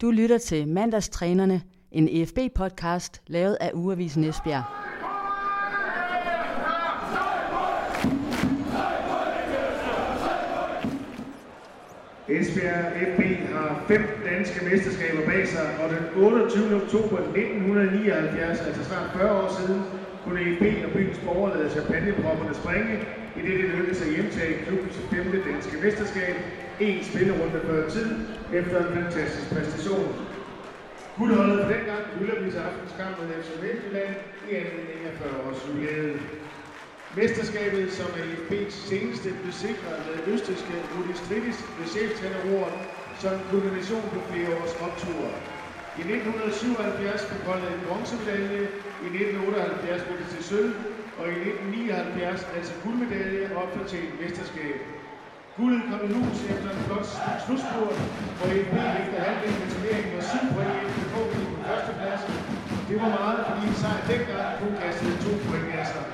Du lytter til Mandagstrænerne, en EFB-podcast lavet af Ugeavisen Esbjerg. Esbjerg FB har fem danske mesterskaber bag sig, og den 28. oktober 1979, altså snart 40 år siden, kunne EFB og byens borgere lade champagnepropperne springe, i det det lykkedes at hjemtage klubbens femte danske mesterskab, en spillerunde før tid, efter en fantastisk præstation. Guldholdet for dengang hylder vi til aftenskamp med FC Midtjylland i anledning af 40 års jubilæet. Mesterskabet, som er IFB's seneste, blev sikret med østrigske Rudi Stridis ved cheftrænerordet som kulmination på flere års opture. I 1977 blev holdet en bronzemedalje, i 1978 blev det til sølv, og i 1979 altså guldmedalje og til mesterskab. Guldet kom i hus efter en flot slutspurt, hvor EFB efter halvdelen af turneringen var 7 point i KB på første plads. Det var meget, fordi en sejr dengang kun kastede to point af sig.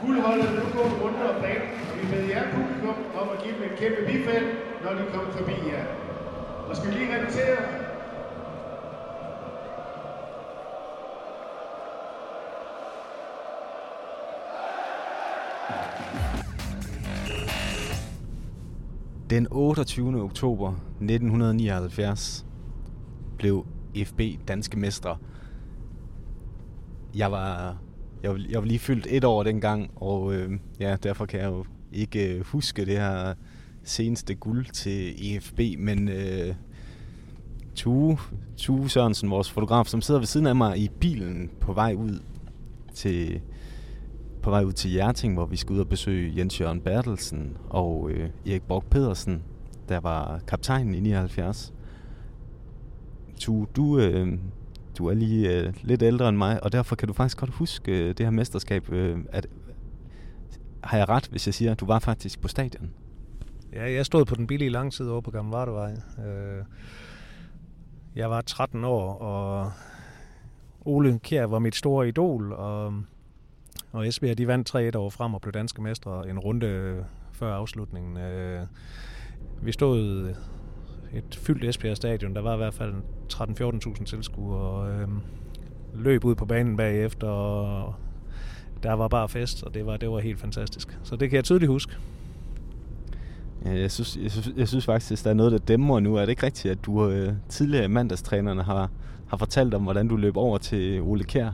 Guldholdet nu gået rundt og banen, og vi med jer publikum om at give dem en kæmpe bifald, når de kommer forbi jer. Og skal vi lige repetere? Den 28. oktober 1979 blev FB danske mestre. Jeg var, jeg, var, jeg var lige fyldt et år dengang, og øh, ja, derfor kan jeg jo ikke øh, huske det her seneste guld til EFB, men øh, Tue, Tue Sørensen, vores fotograf, som sidder ved siden af mig i bilen på vej ud til på vej ud til Hjerting, hvor vi skal ud og besøge Jens Jørgen Bertelsen og øh, Erik Borg Pedersen, der var kaptajnen i 79. Du, du, øh, du er lige øh, lidt ældre end mig, og derfor kan du faktisk godt huske øh, det her mesterskab. Øh, at, har jeg ret, hvis jeg siger, at du var faktisk på stadion? Ja, jeg stod på den billige langside over på Gamle Vardevej. Øh, jeg var 13 år, og Ole Kjær var mit store idol, og og Esbjerg, de vandt 3-1 over frem og blev danske mestre en runde øh, før afslutningen. Øh, vi stod øh, et fyldt Esbjerg stadion. Der var i hvert fald 13-14.000 tilskuere og øh, løb ud på banen bagefter, og der var bare fest, og det var, det var helt fantastisk. Så det kan jeg tydeligt huske. Ja, jeg, synes, jeg, synes, jeg synes faktisk, at der er noget, der dæmmer nu. Er det ikke rigtigt, at du øh, tidligere mandagstrænerne har, har fortalt om, hvordan du løb over til Ole Kær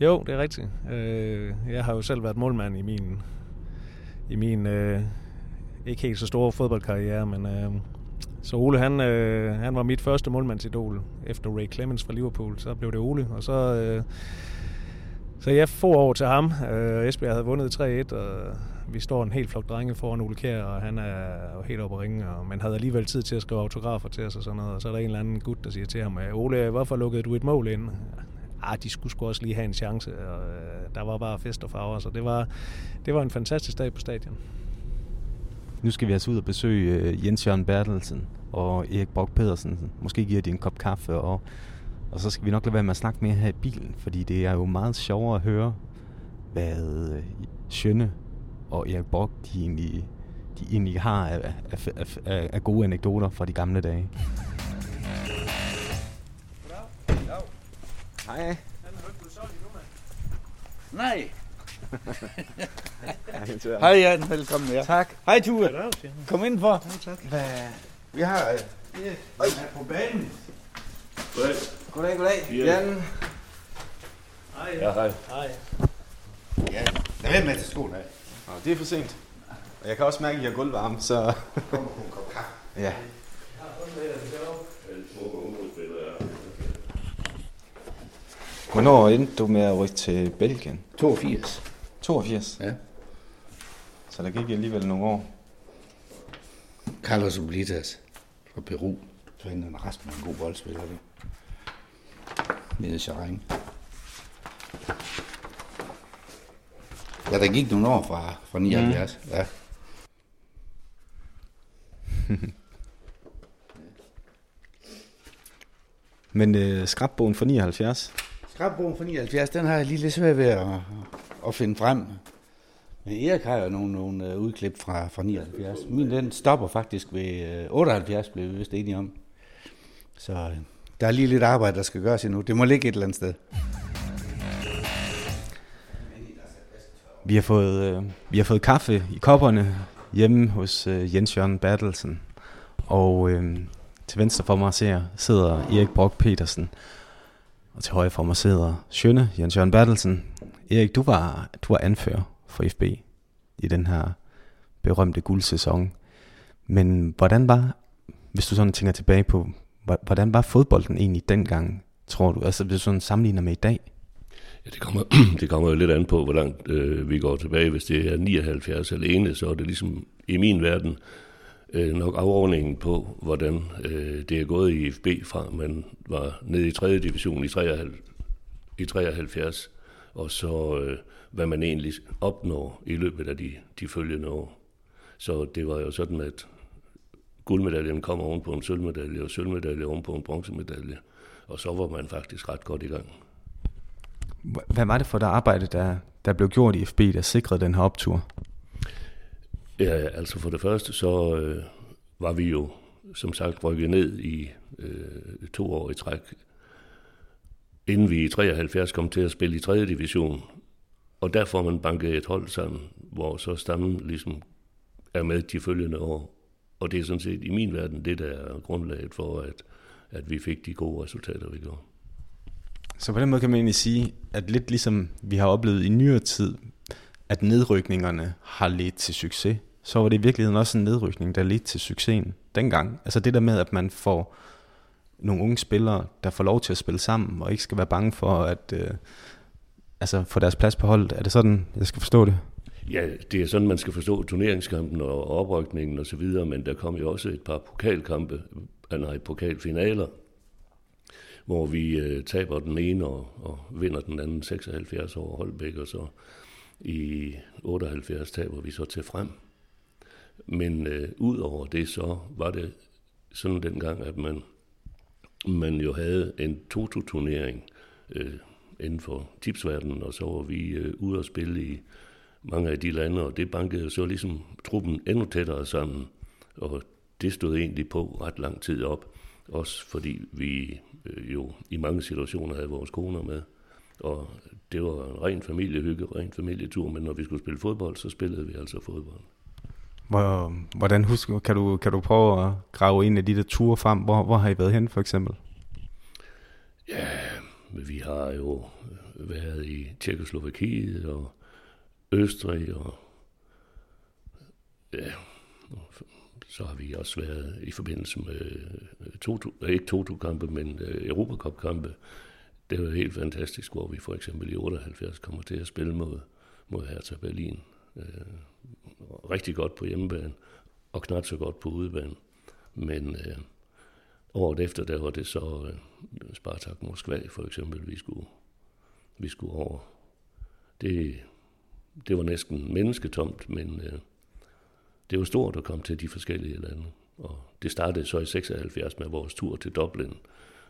jo, det er rigtigt. Øh, jeg har jo selv været målmand i min, i min øh, ikke helt så store fodboldkarriere, men øh, så Ole, han, øh, han var mit første målmandsidol efter Ray Clemens fra Liverpool. Så blev det Ole, og så, øh, så jeg får over til ham. Øh, Esbjerg havde vundet 3-1, og vi står en helt flok drenge foran Ole Kjær, og han er jo helt oppe at ringe, og man havde alligevel tid til at skrive autografer til os og sådan noget. Og så er der en eller anden gut, der siger til ham, øh, Ole, hvorfor lukkede du et mål ind? Ah, de skulle sgu også lige have en chance, og øh, der var bare fest og farver, så det var, det var en fantastisk dag på stadion. Nu skal vi altså ud og besøge øh, Jens Jørgen Bertelsen og Erik Brock Pedersen. Måske giver de en kop kaffe, og, og så skal vi nok lade være med at snakke mere her i bilen, fordi det er jo meget sjovere at høre, hvad øh, Sjønne og Erik Brock, de egentlig, de egentlig har af, af, af, af, af gode anekdoter fra de gamle dage. Hej. Nej. Hej Jan, velkommen her. Tak. Hej Tue. Kom indenfor. Ja, tak. Hvad? Vi har... Øh, Øj, på banen. Goddag, goddag. Jan. Hej. Ja, hej. Hej. Ja, lad være med at tage skoen af. Nå, det er for sent. Og jeg kan også mærke, at I har gulvvarme, så... Kom på en kop kaffe. ja. Hvornår endte du med at rykke til Belgien? 82. 82? Ja. Så der gik alligevel nogle år. Carlos Oblitas fra Peru. Så hende han resten af en god boldspiller. Det. Nede i Charing. Ja, der gik nogle år fra, fra 79. Mm. Ja. Men øh, skrabbogen for 79, Skrabbogen fra 79, den har jeg lige lidt svært ved at, at finde frem. Men Erik har jo nogle, nogle øh, udklip fra, fra 79. Min den stopper faktisk ved øh, 78, blev vi vist enige om. Så øh, der er lige lidt arbejde, der skal gøres endnu. Det må ligge et eller andet sted. Vi har fået, øh, vi har fået kaffe i kopperne hjemme hos øh, Jens Jørgen Bertelsen. Og øh, til venstre for mig ser, sidder Erik Brock Petersen. Og til højre for mig sidder Sjønne Jens Jørgen Bertelsen. Erik, du var, du var anfører for FB i den her berømte guldsæson. Men hvordan var, hvis du sådan tænker tilbage på, hvordan var fodbolden egentlig dengang, tror du? Altså hvis du sådan sammenligner med i dag? Ja, det kommer, det kommer jo lidt an på, hvor langt øh, vi går tilbage. Hvis det er 79 alene, så er det ligesom i min verden øh, nok afordningen på, hvordan øh, det er gået i FB fra, man var nede i 3. division i 73, i 73 og så øh, hvad man egentlig opnår i løbet af de, de følgende år. Så det var jo sådan, at guldmedaljen kom oven på en sølvmedalje, og sølvmedalje oven på en bronzemedalje, og så var man faktisk ret godt i gang. Hvad var det for det arbejde, der, der blev gjort i FB, der sikrede den her optur? Ja, altså for det første, så øh, var vi jo som sagt rykket ned i øh, to år i træk, inden vi i 73 kom til at spille i 3. division. Og der får man banket et hold sammen, hvor så stammen ligesom er med de følgende år. Og det er sådan set i min verden det, der er grundlaget for, at, at vi fik de gode resultater, vi gjorde. Så på den måde kan man egentlig sige, at lidt ligesom vi har oplevet i nyere tid, at nedrykningerne har ledt til succes, så var det i virkeligheden også en nedrykning, der ledte til succesen dengang. Altså det der med, at man får nogle unge spillere, der får lov til at spille sammen, og ikke skal være bange for at øh, altså få deres plads på holdet. Er det sådan, jeg skal forstå det? Ja, det er sådan, man skal forstå turneringskampen og oprykningen osv., men der kom jo også et par pokalkampe, øh, nej, pokalfinaler, hvor vi øh, taber den ene og, og vinder den anden 76 over Holbæk, og så i 78 taber vi så til frem. Men øh, ud over det, så var det sådan dengang, at man, man jo havde en Toto-turnering øh, inden for tipsverdenen, og så var vi øh, ude og spille i mange af de lande, og det bankede så ligesom truppen endnu tættere sammen, og det stod egentlig på ret lang tid op, også fordi vi øh, jo i mange situationer havde vores koner med, og det var en ren familiehygge, ren familietur, men når vi skulle spille fodbold, så spillede vi altså fodbold. Hvor, hvordan husker, kan du, kan du prøve at grave ind i de der ture frem? Hvor, hvor har I været hen for eksempel? Ja, vi har jo været i Tjekkoslovakiet og Østrig og ja, så har vi også været i forbindelse med to, ikke Toto-kampe, men øh, Europacup-kampe. Det var helt fantastisk, hvor vi for eksempel i 78 kommer til at spille mod, mod Hertha Berlin. Øh, rigtig godt på hjemmebane, og knap så godt på udebane. Men øh, året efter, der var det så øh, Spartak Moskva for eksempel, vi skulle, vi skulle over. Det, det var næsten mennesketomt, men øh, det var stort at komme til de forskellige lande. Og det startede så i 76 med vores tur til Dublin.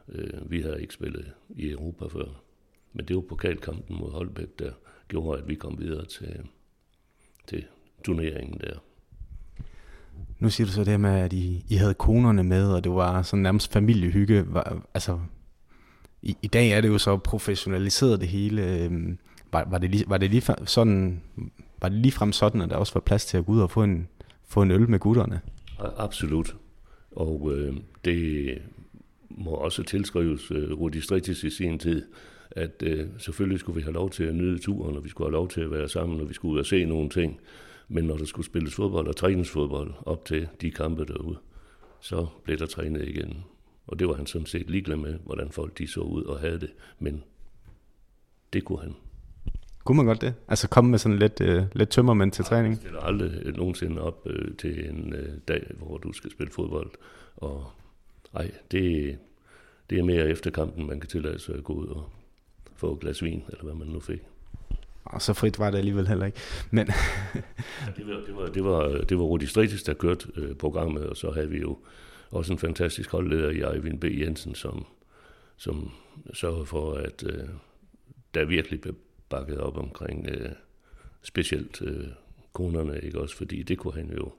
Øh, vi havde ikke spillet i Europa før. Men det var pokalkampen mod Holbæk, der gjorde, at vi kom videre til, til turneringen der. Nu siger du så det med, at I, I havde konerne med, og det var sådan nærmest familiehygge. Var, altså, i, i dag er det jo så professionaliseret det hele. Øhm, var, var, det lige, var det lige sådan, var det lige frem sådan, at der også var plads til at gå ud og få en, få en øl med gutterne? Absolut. Og øh, det må også tilskrives øh, Rudi Strittis i sin tid, at øh, selvfølgelig skulle vi have lov til at nyde turen, og vi skulle have lov til at være sammen, og vi skulle ud og se nogle ting. Men når der skulle spilles fodbold og træningsfodbold op til de kampe derude, så blev der trænet igen. Og det var han sådan set ligeglad med, hvordan folk de så ud og havde det. Men det kunne han. Kunne man godt det? Altså komme med sådan lidt, øh, lidt tømmermænd til træning? Jeg stiller aldrig nogensinde op øh, til en øh, dag, hvor du skal spille fodbold. Og ej, det, det er mere efter kampen, man kan tillade sig at gå ud og få et glas vin, eller hvad man nu fik. Og så frit var det alligevel heller ikke. Men det, var, det, var, det, var, det var Rudi Stritis, der kørte øh, programmet, og så havde vi jo også en fantastisk holdleder i Eivind B. Jensen, som, som sørgede for, at øh, der virkelig blev bakket op omkring øh, specielt øh, konerne, ikke også, fordi det kunne han jo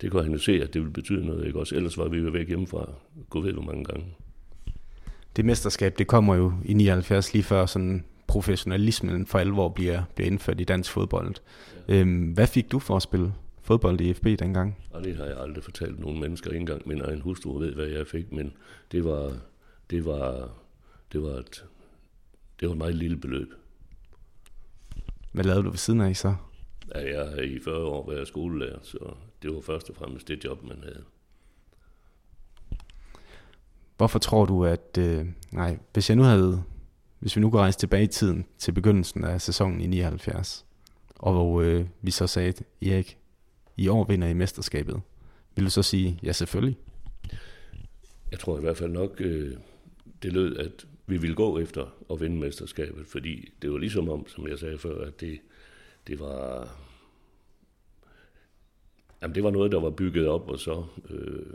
det kunne han jo se, at det ville betyde noget, ikke også? Ellers var vi jo væk hjemmefra, gå ved hvor mange gange. det mesterskab, det kommer jo i 79 lige før sådan professionalismen for alvor bliver, bliver indført i dansk fodbold. Ja. Øhm, hvad fik du for at spille fodbold i FB dengang? Og det har jeg aldrig fortalt nogen mennesker. Ikke engang min egen hustru ved, hvad jeg fik, men det var, det var, det var, et, det var et meget lille beløb. Hvad lavede du ved siden af så? Ja, jeg har i 40 år været skolelærer, så det var først og fremmest det job, man havde. Hvorfor tror du, at... Øh, nej, hvis jeg nu havde... Hvis vi nu går rejse tilbage i tiden til begyndelsen af sæsonen i 79, og øh, vi så sagde, Erik, i år vinder I mesterskabet, vil du så sige, ja selvfølgelig? Jeg tror i hvert fald nok, øh, det lød, at vi ville gå efter at vinde mesterskabet, fordi det var ligesom om, som jeg sagde før, at det, det var... Jamen, det var noget, der var bygget op, og så øh,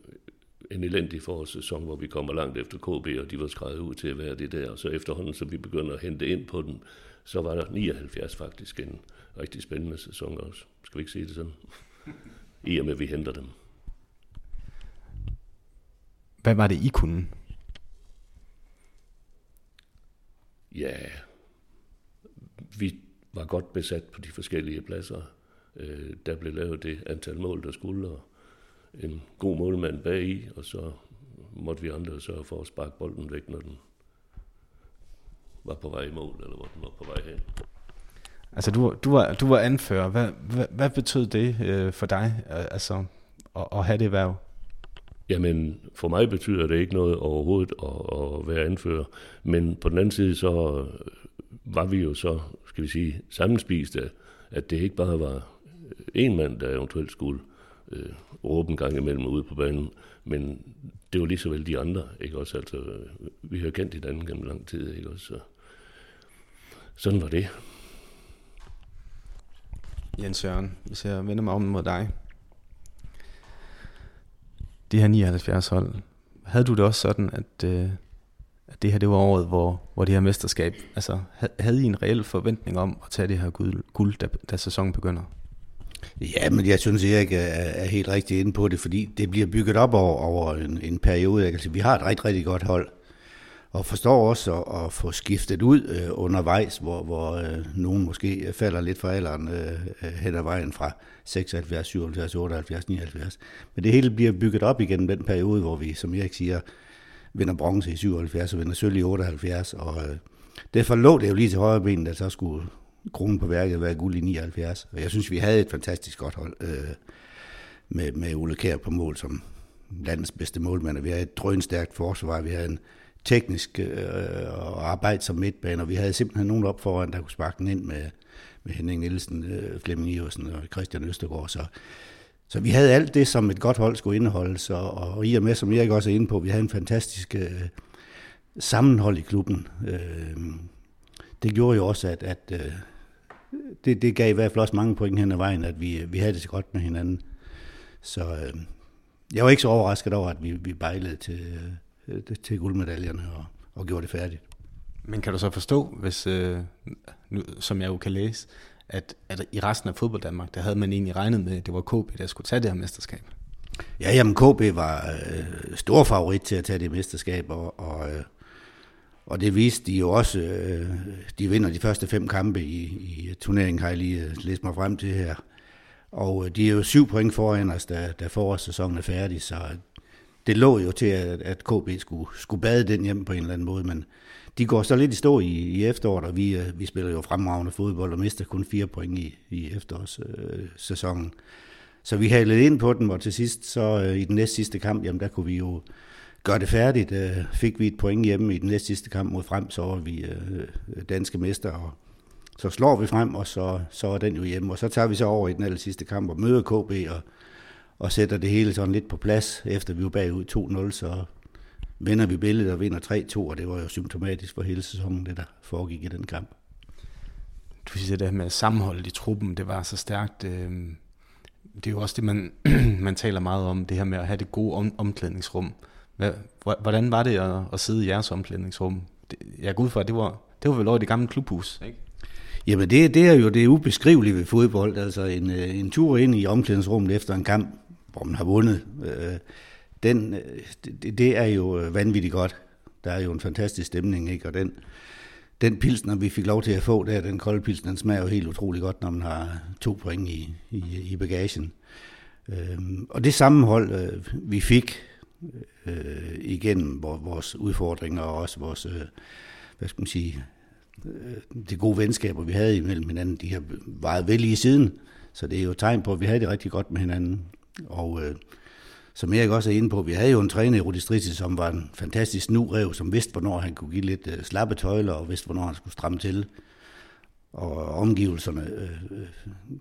en elendig forårssæson, hvor vi kommer langt efter KB, og de var skrevet ud til at være det der. Og så efterhånden, så vi begynder at hente ind på dem, så var der 79 faktisk en rigtig spændende sæson også. Skal vi ikke sige det sådan? I og med, at vi henter dem. Hvad var det, I kunne? Ja, vi var godt besat på de forskellige pladser. Øh, der blev lavet det antal mål, der skulle, og en god målmand bag i, og så måtte vi andre sørge for at sparke bolden væk, når den var på vej i mål, eller hvor den var på vej hen. Altså, du, du, var, du var anfører. Hvad, hvad, hvad betød det øh, for dig, altså, at, at have det værv? Jamen, for mig betyder det ikke noget overhovedet at, at være anfører. Men på den anden side, så var vi jo så, skal vi sige, sammenspiste, at det ikke bare var øh, en mand, der eventuelt skulle øh, råbe en gang imellem ude på banen, men det var lige så vel de andre, ikke også? Altså, øh, vi har kendt hinanden gennem lang tid, ikke også? Så, sådan var det. Jens Jørgen, hvis jeg vender mig om mod dig. Det her 79 hold, havde du det også sådan, at, øh, at det her det var året, hvor, hvor det her mesterskab, altså havde I en reel forventning om at tage det her guld, guld da, da sæsonen begynder? Ja, men jeg synes Erik ikke er helt rigtig inde på det, fordi det bliver bygget op over, over en, en periode. Altså, vi har et rigtig, rigtig godt hold, og forstår også at, at få skiftet ud øh, undervejs, hvor, hvor øh, nogen måske falder lidt for alderen øh, øh hen ad vejen fra 76, 77, 78, 79. Men det hele bliver bygget op igen den periode, hvor vi, som Erik siger, vinder bronze i 77 og vinder sølv i 78. Og øh, derfor lå det jo lige til højre ben, at så skulle kronen på værket være guld i 79. Og jeg synes, vi havde et fantastisk godt hold øh, med, med Ole Kær på mål som landets bedste målmand. Vi havde et drønstærkt forsvar, vi havde en teknisk øh, og arbejde som midtbane, og vi havde simpelthen nogen op foran, der kunne sparke den ind med, med Henning Nielsen, øh, Flemming Iversen og Christian Østergaard. Så, så vi havde alt det, som et godt hold skulle indeholde, så, og i og med, som Erik også er inde på, vi havde en fantastisk øh, sammenhold i klubben. Øh, det gjorde jo også, at, at øh, det, det gav i hvert fald også mange point hen ad vejen, at vi, vi havde det så godt med hinanden. Så øh, jeg var ikke så overrasket over, at vi, vi bejlede til, øh, til guldmedaljerne og, og gjorde det færdigt. Men kan du så forstå, hvis, øh, nu, som jeg jo kan læse, at, at i resten af fodbold Danmark, der havde man egentlig regnet med, at det var KB, der skulle tage det her mesterskab? Ja, jamen KB var øh, stor favorit til at tage det mesterskab, og, og øh, og det viste de jo også. Øh, de vinder de første fem kampe i, i turneringen, har jeg lige øh, læst mig frem til her. Og øh, de er jo syv point foran os, da, da forårssæsonen er færdig, så det lå jo til, at, at KB skulle, skulle bade den hjem på en eller anden måde, men de går så lidt i stå i, i efteråret, og vi, øh, vi spiller jo fremragende fodbold og mister kun fire point i, i efterårssæsonen. Så vi halede ind på den, og til sidst, så øh, i den næst sidste kamp, jamen der kunne vi jo gøre det færdigt. Øh, fik vi et point hjemme i den næst sidste kamp mod Frem, så var vi øh, øh danske mester, og så slår vi frem, og så, så er den jo hjemme. Og så tager vi så over i den aller sidste kamp og møder KB, og, og sætter det hele sådan lidt på plads, efter vi var bagud 2-0, så vinder vi billedet og vinder 3-2, og det var jo symptomatisk for hele sæsonen, det der foregik i den kamp. Du siger det her med sammenholdet i truppen, det var så stærkt. Øh, det er jo også det, man, man taler meget om, det her med at have det gode om, omklædningsrum. Hvordan var det at, at sidde i jeres omklædningsrum? Jeg går ud fra, at det var, det var vel over i det gamle klubhus, ikke? Jamen det, det er jo det ubeskrivelige ved fodbold. Altså en, øh, en tur ind i omklædningsrummet efter en kamp, hvor man har vundet, øh, den, øh, det, det er jo øh, vanvittigt godt. der er jo en fantastisk stemning, ikke? og den, den pilsner, vi fik lov til at få der, den kolde pilsner, den smager jo helt utrolig godt, når man har to point i, i, i bagagen. Øhm, og det sammenhold, øh, vi fik øh, igennem vores udfordringer og også vores, øh, hvad skal man sige, øh, de gode venskaber, vi havde imellem hinanden, de har varet vel i siden. Så det er jo et tegn på, at vi havde det rigtig godt med hinanden. Og øh, som Erik også er inde på, vi havde jo en træner i Rudistriti, som var en fantastisk nu som vidste, hvornår han kunne give lidt øh, slappe tøjler, og vidste, hvornår han skulle stramme til. Og omgivelserne øh,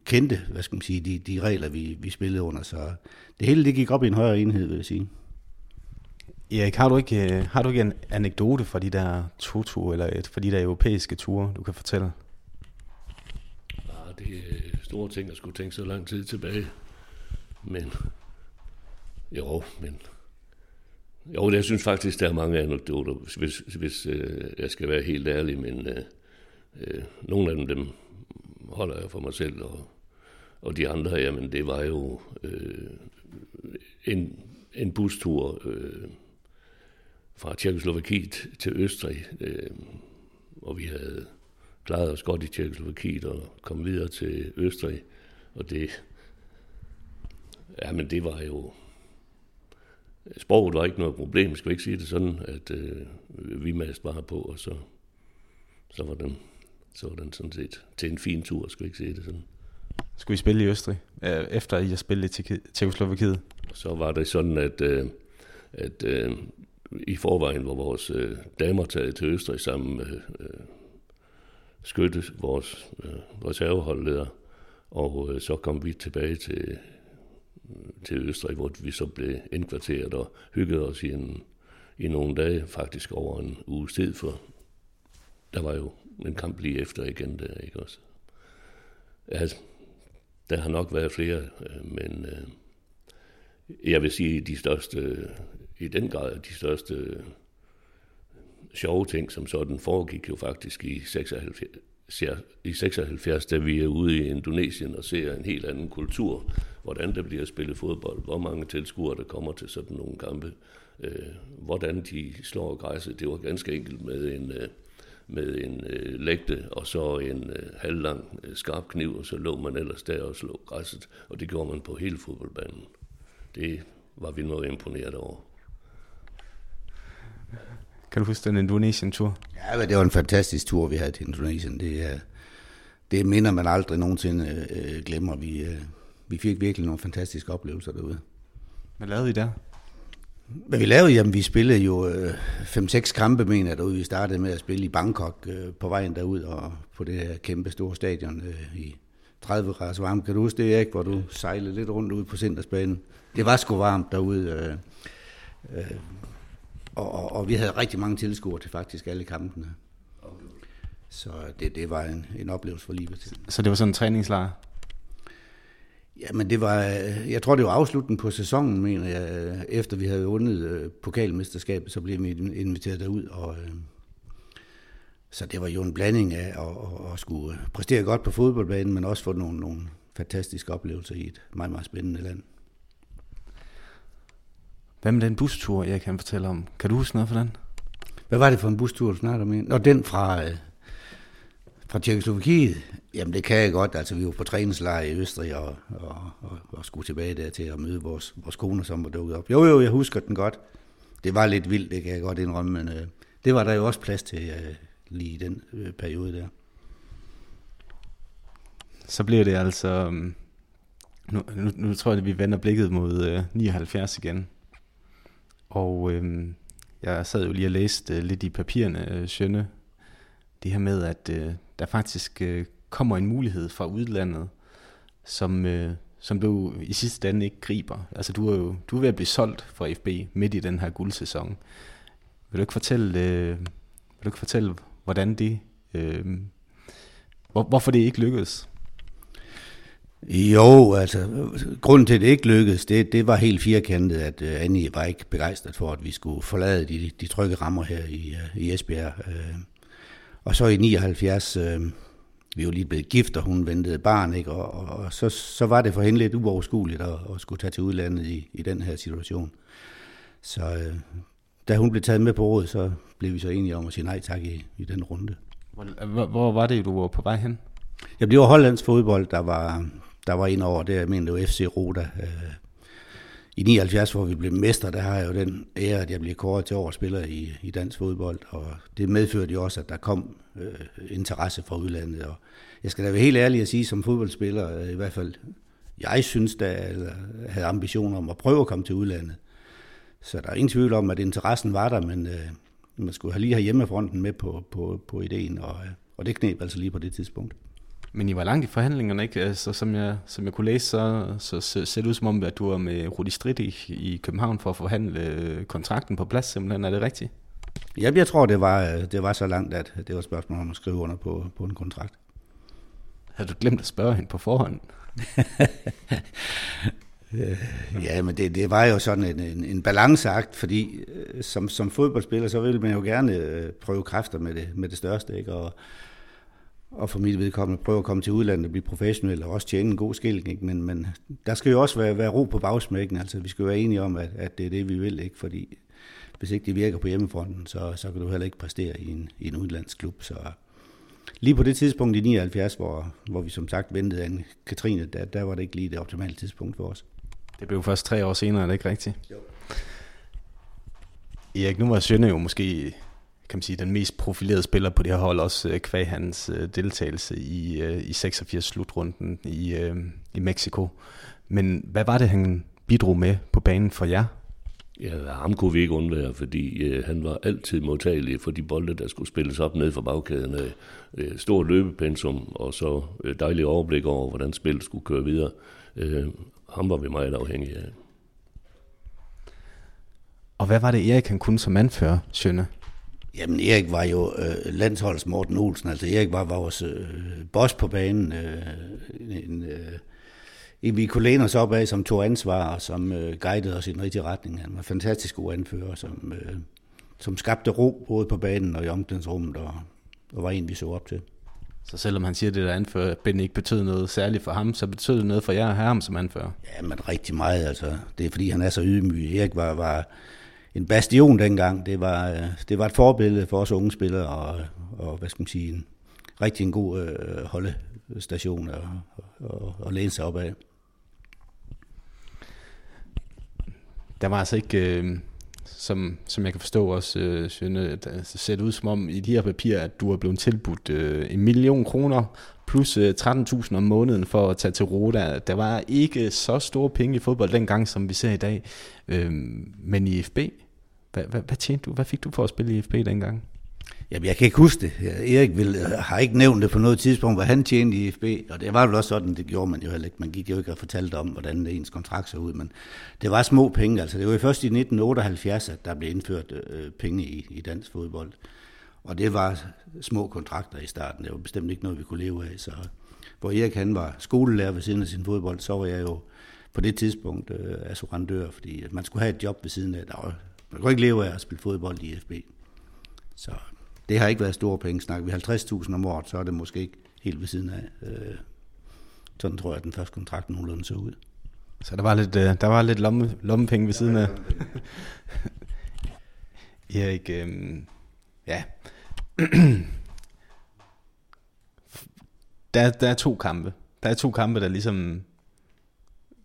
kendte, hvad skal man sige, de, de regler, vi, vi spillede under. Så det hele det gik op i en højere enhed, vil jeg sige. Erik, har du ikke, øh, har du ikke en anekdote fra de der to eller et, fra de der europæiske ture, du kan fortælle? Ja, ah, det er store ting at skulle tænke så lang tid tilbage. Men, jo, men, jo, jeg synes faktisk, der er mange anekdoter, hvis, hvis øh, jeg skal være helt ærlig, men øh, øh, nogle af dem, dem holder jeg for mig selv, og, og de andre, jamen det var jo øh, en, en bustur, øh, fra Tjekkoslovakiet til Østrig, øh, og vi havde klaret os godt i Tjekkoslovakiet og kom videre til Østrig, og det, ja, men det var jo, sproget var ikke noget problem, skal vi ikke sige det sådan, at øh, vi mast bare på, og så, så var den, så var den sådan set til en fin tur, skal vi ikke sige det sådan. Skulle I spille i Østrig, øh, efter I har spillet i Tjekkoslovakiet? Så var det sådan, at, øh, at øh, i forvejen var vores øh, damer taget til Østrig sammen med øh, Skytte, vores øh, reserveholdleder, og øh, så kom vi tilbage til, til Østrig, hvor vi så blev indkvarteret og hyggede os i, en, i nogle dage, faktisk over en uge tid, for der var jo en kamp lige efter igen der, ikke også? Ja, der har nok været flere, øh, men øh, jeg vil sige, de største i den grad de største øh, sjove ting, som sådan foregik jo faktisk i 76, i 76, da vi er ude i Indonesien og ser en helt anden kultur, hvordan der bliver spillet fodbold, hvor mange tilskuere der kommer til sådan nogle kampe, øh, hvordan de slår græsset. Det var ganske enkelt med en, øh, med en øh, lægte og så en øh, halvlang øh, skarp kniv, og så lå man ellers der og slog græsset, og det gjorde man på hele fodboldbanen. Det var vi noget imponeret over. Kan du huske den Indonesien-tur? Ja, men det var en fantastisk tur, vi havde til Indonesien. Det, det minder man aldrig nogensinde øh, glemmer. Vi, øh, vi fik virkelig nogle fantastiske oplevelser derude. Hvad lavede I der? Hvad vi lavede? Jamen, vi spillede jo 5-6 øh, kampe, mener jeg, derude. Vi startede med at spille i Bangkok øh, på vejen derud, og på det her kæmpe store stadion øh, i 30 grader varmt. Kan du huske det, ikke? Hvor du sejlede lidt rundt ud på Centersbanen? Det var sgu varmt derude. Øh, øh, og, og, og vi havde rigtig mange tilskuere til faktisk alle kampene. Så det, det var en, en oplevelse for livet. Så det var sådan en træningslejr? Ja, men det var, jeg tror det var afslutningen på sæsonen, mener jeg. Efter vi havde vundet øh, pokalmesterskabet, så blev vi inviteret derud. Og, øh, så det var jo en blanding af at, at, at skulle præstere godt på fodboldbanen, men også få nogle, nogle fantastiske oplevelser i et meget, meget spændende land. Hvad med den bustur, jeg kan fortælle om? Kan du huske noget for den? Hvad var det for en bustur, du snakker om? Nå, den fra, øh, fra Tjekkoslovakiet. Jamen, det kan jeg godt. Altså, vi var på træningslejr i Østrig og, og, og, og skulle tilbage der til at møde vores, vores koner, som var dukket op. Jo, jo, jeg husker den godt. Det var lidt vildt, det kan jeg godt indrømme, men øh, det var der jo også plads til øh, lige i den øh, periode der. Så bliver det altså... Øhm, nu, nu, nu tror jeg, at vi vender blikket mod øh, 79 igen. Og øh, jeg sad jo lige og læste øh, lidt i papirerne, øh, Sjønne, det her med, at øh, der faktisk øh, kommer en mulighed fra udlandet, som, øh, som du i sidste ende ikke griber. Altså du er jo du er ved at blive solgt fra FB midt i den her guldsæson. Vil du ikke fortælle, øh, vil du ikke fortælle hvordan det, øh, hvor, hvorfor det ikke lykkedes? Jo, altså, grunden til, at det ikke lykkedes, det, det var helt firkantet, at uh, Annie var ikke begejstret for, at vi skulle forlade de, de trygge rammer her i, uh, i Esbjerg. Uh, og så i 79, uh, vi var lige blevet gift, og hun ventede barn, ikke? Og, og, og så, så var det for hende lidt uoverskueligt at, at skulle tage til udlandet i, i den her situation. Så uh, da hun blev taget med på rådet, så blev vi så enige om at sige nej tak i, i den runde. Hvor, hvor var det, du var på vej hen? Jeg blev hollandsk fodbold, der var, der var ind over det, jeg mener, det var FC Roda. Øh, i 79, hvor vi blev mester, der har jeg jo den ære, at jeg blev kåret til overspiller i, i dansk fodbold, og det medførte jo også, at der kom øh, interesse fra udlandet. Og jeg skal da være helt ærlig at sige, som fodboldspiller, øh, i hvert fald, jeg synes, da jeg havde ambitioner om at prøve at komme til udlandet. Så der er ingen tvivl om, at interessen var der, men øh, man skulle lige have hjemmefronten med på, på, på ideen, og, øh, og det knep altså lige på det tidspunkt. Men I var langt i forhandlingerne, ikke? Altså, som, jeg, som jeg kunne læse, så, så, så ser det ud som om, at du var med Rudi Strid i, København for at forhandle øh, kontrakten på plads, simpelthen. Er det rigtigt? Ja, jeg tror, det var, øh, det var så langt, at det var et spørgsmål om at skrive under på, på en kontrakt. Havde du glemt at spørge hende på forhånd? ja, men det, det var jo sådan en, en, en balanceakt, fordi som, som fodboldspiller, så vil man jo gerne prøve kræfter med det, med det største, ikke? Og, og for mit vedkommende prøve at komme til udlandet og blive professionel og også tjene en god skilling. Ikke? Men, men der skal jo også være, være ro på bagsmækken. Altså, vi skal jo være enige om, at, at det er det, vi vil. ikke, fordi hvis ikke det virker på hjemmefronten, så, så kan du heller ikke præstere i en, i en udlandsklub. Så lige på det tidspunkt i 79, hvor, hvor vi som sagt ventede an Katrine, der, der var det ikke lige det optimale tidspunkt for os. Det blev først tre år senere, er det ikke rigtigt? Jo. Erik, nu var Sønne jo måske kan man sige, den mest profilerede spiller på det her hold, også øh, kvæg hans øh, deltagelse i, øh, i 86 slutrunden i, i Mexico. Men hvad var det, han bidrog med på banen for jer? Ja, ham kunne vi ikke undvære, fordi øh, han var altid modtagelig for de bolde, der skulle spilles op ned for bagkæden. Øh, stor løbepensum, og så øh, dejlig overblik over, hvordan spillet skulle køre videre. Øh, ham var vi meget afhængige af. Og hvad var det, Erik han kunne som anfører, Sjønne? Jamen Erik var jo øh, landsholds Morten Olsen, altså Erik var vores øh, boss på banen, øh, en, øh, en vi kunne læne os op af, som tog ansvar, og som øh, guidede os i den rigtige retning. Han var fantastisk god anfører, som, øh, som skabte ro både på banen og i omklædningsrummet, og, og var en, vi så op til. Så selvom han siger, at det der anfører, Ben ikke betød noget særligt for ham, så betød det noget for jer at have ham som anfører? Ja, men rigtig meget, altså. Det er fordi, han er så ydmyg. Erik var, var en bastion dengang. Det var, øh, det var et forbillede for os unge spillere, og, og hvad skal man sige, en rigtig en god øh, holdestation at, og, og læne sig op af. Der var altså ikke, øh, som, som jeg kan forstå også, øh, Sjønne, øh, ser det ud som om i de her papirer, at du er blevet tilbudt øh, en million kroner plus øh, 13.000 om måneden for at tage til Roda. Der var ikke så store penge i fodbold dengang, som vi ser i dag. Øh, men i FB, hvad, hvad, hvad tjente du? Hvad fik du for at spille i FB dengang? Jamen, jeg kan ikke huske det. Erik vil, har ikke nævnt det på noget tidspunkt, hvad han tjente i FB, og det var jo også sådan, det gjorde man jo heller ikke. Man gik jo ikke og fortalte om, hvordan ens kontrakt så ud, men det var små penge. Altså, det var jo først i 1978, at der blev indført øh, penge i, i dansk fodbold. Og det var små kontrakter i starten. Det var bestemt ikke noget, vi kunne leve af. Så hvor Erik han var skolelærer ved siden af sin fodbold, så var jeg jo på det tidspunkt øh, assurandør, fordi man skulle have et job ved siden af. Der var, man kunne ikke leve af at spille fodbold i FB. Så det har ikke været store penge. Snakker vi 50.000 om året, så er det måske ikke helt ved siden af. Øh, sådan tror jeg, at den første kontrakt nogenlunde så ud. Så der var lidt, øh, der var lidt lomme, lommepenge ved siden af. Erik, øh, ja. der, der er to kampe. Der er to kampe, der ligesom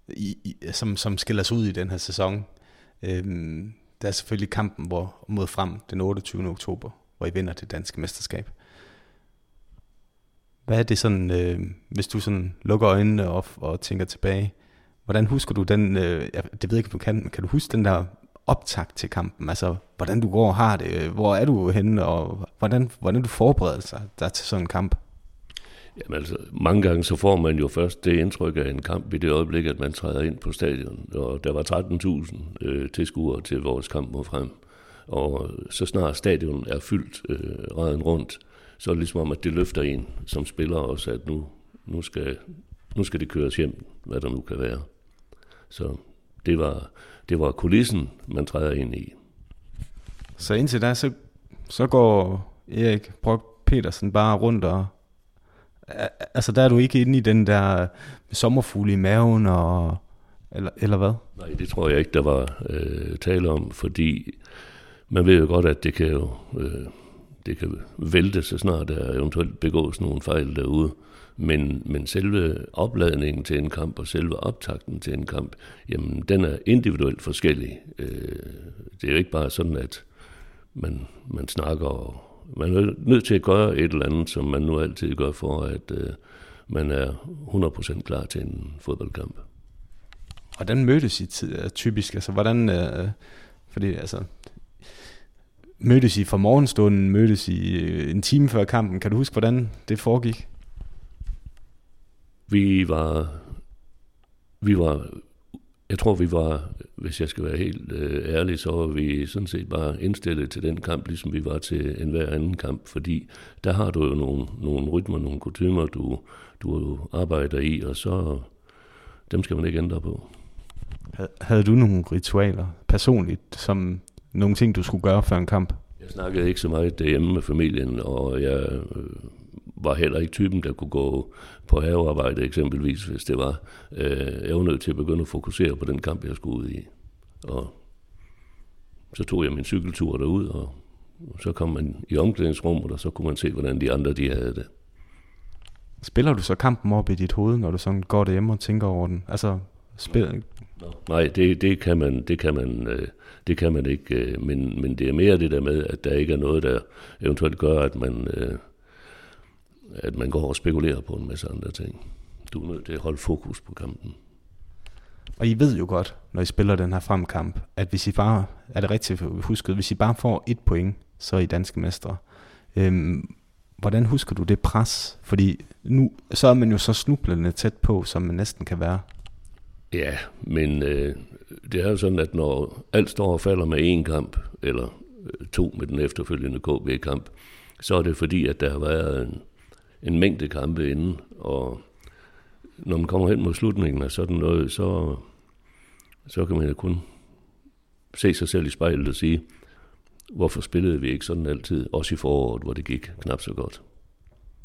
i, i, som, som skiller sig ud i den her sæson. Øhm, der er selvfølgelig kampen hvor, mod frem den 28. oktober, hvor I vinder det danske mesterskab. Hvad er det sådan, øh, hvis du sådan lukker øjnene op og tænker tilbage, hvordan husker du den, øh, jeg, det ved jeg ikke, om du kan, kan du huske den der optakt til kampen? Altså, hvordan du går og har det, øh, hvor er du henne, og hvordan, hvordan du forbereder sig der til sådan en kamp? Jamen altså, mange gange så får man jo først det indtryk af en kamp i det øjeblik, at man træder ind på stadion. Og der var 13.000 øh, tilskuere til vores kamp mod frem. Og så snart stadion er fyldt øh, raden rundt, så er det ligesom om, at det løfter en som spiller også, at nu, nu, skal, nu skal det køres hjem, hvad der nu kan være. Så det var, det var kulissen, man træder ind i. Så indtil da, så, så går Erik Brock Petersen bare rundt og altså der er du ikke inde i den der sommerfugle i maven, og, eller, eller hvad? Nej, det tror jeg ikke, der var øh, tale om, fordi man ved jo godt, at det kan jo øh, det kan vælte så snart der eventuelt begås nogle fejl derude. Men, men selve opladningen til en kamp og selve optakten til en kamp, jamen den er individuelt forskellig. Øh, det er jo ikke bare sådan, at man, man snakker og man er nødt til at gøre et eller andet, som man nu altid gør for, at øh, man er 100% klar til en fodboldkamp. Hvordan mødtes I tid, typisk? Altså, hvordan, øh, fordi altså, mødtes I fra morgenstunden, mødtes I øh, en time før kampen. Kan du huske, hvordan det foregik? Vi var, vi var, jeg tror vi var, hvis jeg skal være helt øh, ærlig, så var vi sådan set bare indstillet til den kamp, ligesom vi var til enhver anden kamp, fordi der har du jo nogle, nogle rytmer, nogle kutumer, du, du arbejder i, og så dem skal man ikke ændre på. Havde du nogle ritualer personligt, som nogle ting, du skulle gøre før en kamp? Jeg snakkede ikke så meget derhjemme med familien, og jeg øh, var heller ikke typen, der kunne gå på havearbejde eksempelvis, hvis det var. Øh, jeg var nødt til at begynde at fokusere på den kamp, jeg skulle ud i. Og så tog jeg min cykeltur derud, og så kom man i omklædningsrummet, og så kunne man se, hvordan de andre de havde det. Spiller du så kampen op i dit hoved, når du sådan går derhjemme og tænker over den? Altså, spil... Nej, det, det kan man, det kan man, øh, det kan man ikke. Øh, men, men det er mere det der med, at der ikke er noget, der eventuelt gør, at man, øh, at man går og spekulerer på en masse andre ting. Du er nødt til at holde fokus på kampen. Og I ved jo godt, når I spiller den her fremkamp, at hvis I bare, er det rigtigt husket, hvis I bare får et point, så er I danske mestre. Øhm, hvordan husker du det pres? Fordi nu, så er man jo så snublende tæt på, som man næsten kan være. Ja, men øh, det er jo sådan, at når alt står og falder med én kamp, eller øh, to med den efterfølgende KB-kamp, så er det fordi, at der har været en, en mængde kampe inden, og når man kommer hen mod slutningen af sådan noget, så, så kan man jo kun se sig selv i spejlet og sige, hvorfor spillede vi ikke sådan altid, også i foråret, hvor det gik knap så godt.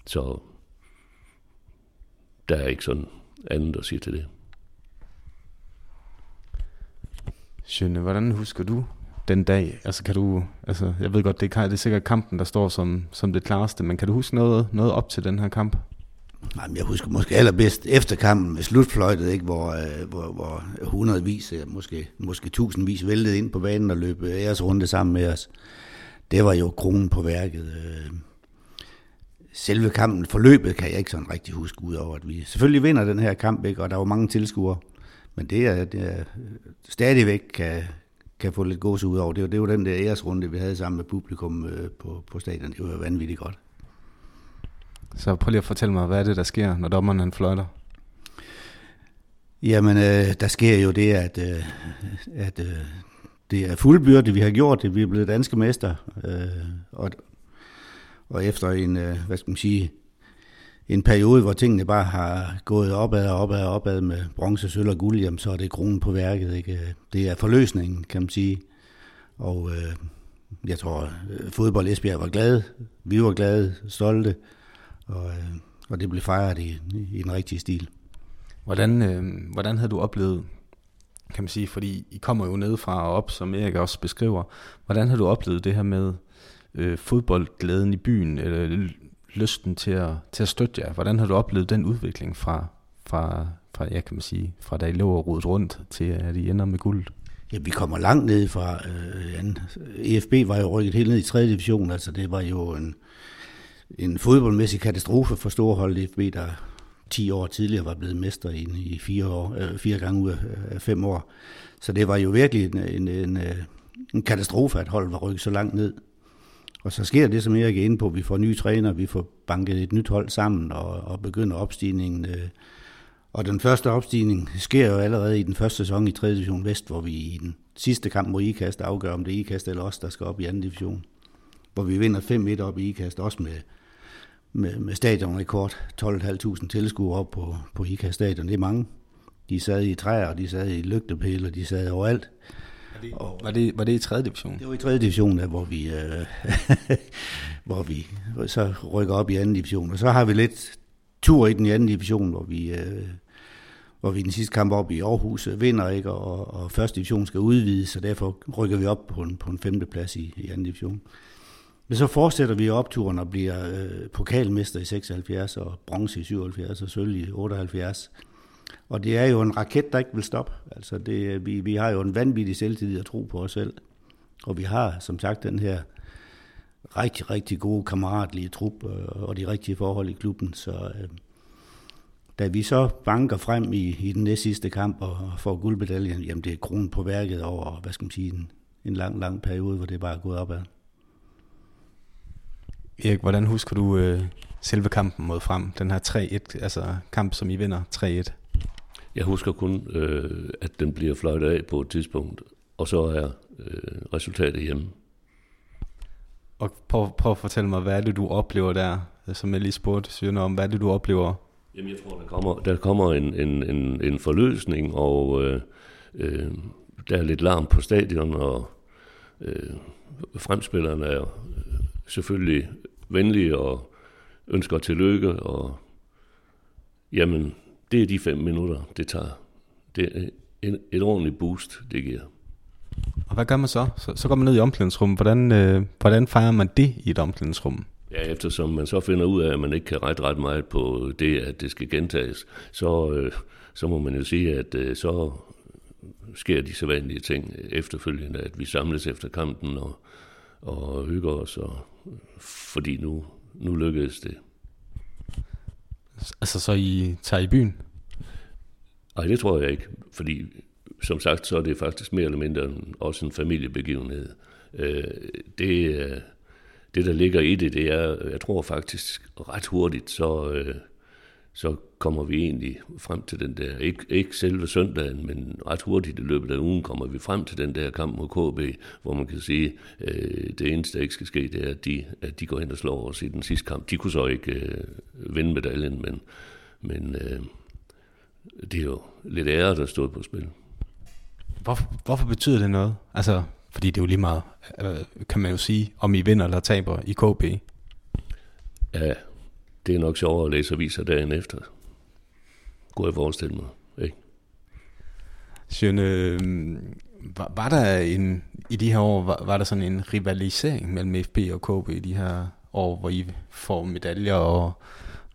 Så der er ikke sådan andet at sige til det. Sjønne, hvordan husker du den dag? Altså kan du, altså jeg ved godt, det er, det er sikkert kampen, der står som, som det klareste, men kan du huske noget, noget op til den her kamp? Jamen, jeg husker måske allerbedst efter kampen med slutfløjtet, ikke, hvor, øh, hvor, hvor hundredvis, måske, måske tusindvis væltede ind på banen og løb øh, æresrunde sammen med os. Det var jo kronen på værket. Øh. Selve kampen, forløbet kan jeg ikke sådan rigtig huske, udover at vi selvfølgelig vinder den her kamp, ikke, og der var mange tilskuere. Men det er, det er stadigvæk kan, kan få lidt gås ud over. Det var, det var den der æresrunde, vi havde sammen med publikum øh, på, på stadion. Det var vanvittigt godt. Så prøv lige at fortælle mig, hvad er det, der sker, når dommeren han fløjter? Jamen, øh, der sker jo det, at, øh, at øh, det er fuldbyrdet, vi har gjort det. Vi er blevet danske mester. Øh, og, og efter en, øh, hvad skal man sige, en periode, hvor tingene bare har gået opad og opad og opad med bronze, sølv og guld, jamen, så er det kronen på værket. Ikke? Det er forløsningen, kan man sige. Og øh, jeg tror, øh, fodbold Esbjerg var glade. Vi var glade, stolte. Og, øh, og det blev fejret i, i den rigtige stil. Hvordan, øh, hvordan havde du oplevet, kan man sige, fordi I kommer jo ned fra og op, som Erik også beskriver. Hvordan har du oplevet det her med øh, fodboldglæden i byen, eller lysten til at, til at støtte jer? Hvordan har du oplevet den udvikling fra, fra, fra ja, kan man sige, fra da I lå og rodet rundt, til at I ender med guld? Ja, vi kommer langt ned fra, øh, EFB var jo rykket helt ned i 3. division, altså det var jo en, en fodboldmæssig katastrofe for storholdet EFB, der 10 år tidligere var blevet mester i, i fire, år, øh, fire gange ud af fem år. Så det var jo virkelig en, en, en, øh, en katastrofe, at holdet var rykket så langt ned. Og så sker det, som Erik er inde på, vi får nye træner, vi får banket et nyt hold sammen og, og begynder opstigningen. Øh. Og den første opstigning sker jo allerede i den første sæson i 3. division Vest, hvor vi i den sidste kamp mod IKAST afgør, om det er IKAST eller os, der skal op i 2. division. Hvor vi vinder 5-1 op i IKAST, også med, med, med stadionrekord. 12.500 tilskuere op på, på IKAST stadion, det er mange. De sad i træer, de sad i lygtepæle, de sad overalt det, og, var, det, var det i 3. division? Det var i 3. division, der, hvor vi, øh, hvor vi så rykker op i 2. division. Og så har vi lidt tur i den i 2. division, hvor vi, øh, hvor vi den sidste kamp op i Aarhus vinder, ikke? Og, og første division skal udvides, så derfor rykker vi op på en, på en femte plads i, i anden division. Men så fortsætter vi opturen og bliver øh, pokalmester i 76 og bronze i 77 og sølv i 78. Og det er jo en raket, der ikke vil stoppe. Altså det, vi, vi har jo en vanvittig selvtillid at tro på os selv. Og vi har som sagt den her rigtig, rigtig gode kammeratlige trup øh, og de rigtige forhold i klubben. Så øh, da vi så banker frem i, i den næste sidste kamp og får guldmedaljen, jamen det er kronen på værket over, hvad skal man sige, en, en lang, lang periode, hvor det bare er gået opad. Erik, hvordan husker du øh, selve kampen mod frem? Den her 3-1, altså kamp, som I vinder 3-1. Jeg husker kun, øh, at den bliver fløjtet af på et tidspunkt, og så er øh, resultatet hjemme. Og prøv, prøv at fortælle mig, hvad er det, du oplever der, som jeg lige spurgte Søren om, hvad er det, du oplever? Jamen, jeg tror, der kommer, der kommer en, en, en, en forløsning, og øh, øh, der er lidt larm på stadion, og øh, fremspillerne er selvfølgelig venlige og ønsker tillykke, og jamen, det er de fem minutter, det tager. Det er en, et ordentligt boost, det giver. Og hvad gør man så? Så, så går man ned i omklædningsrummet. Hvordan, øh, hvordan fejrer man det i et omklædningsrum? Ja, eftersom man så finder ud af, at man ikke kan rette ret meget på det, at det skal gentages, så, øh, så må man jo sige, at øh, så sker de sædvanlige ting efterfølgende, at vi samles efter kampen og, og hygger os, og, fordi nu, nu lykkedes det. Altså så I tager i byen? Nej, det tror jeg ikke, fordi som sagt, så er det faktisk mere eller mindre også en familiebegivenhed. Øh, det, øh, det, der ligger i det, det er, jeg tror faktisk ret hurtigt, så, øh, så kommer vi egentlig frem til den der, ikke, ikke selve søndagen, men ret hurtigt i løbet af ugen kommer vi frem til den der kamp mod KB, hvor man kan sige, øh, det eneste, der ikke skal ske, det er, at de, at de går hen og slår os i den sidste kamp. De kunne så ikke øh, vinde medaljen, men, men øh, det er jo lidt ære, der stod på spil. Hvorfor, hvorfor betyder det noget? Altså, fordi det er jo lige meget, øh, kan man jo sige, om I vinder eller taber i KB. Ja, det er nok sjovere at læse aviser dagen efter. Gå jeg forestille mig. Ikke? Sjøne, øh, var, var der en, i de her år, var, var der sådan en rivalisering mellem FB og KB i de her år, hvor I får medaljer og,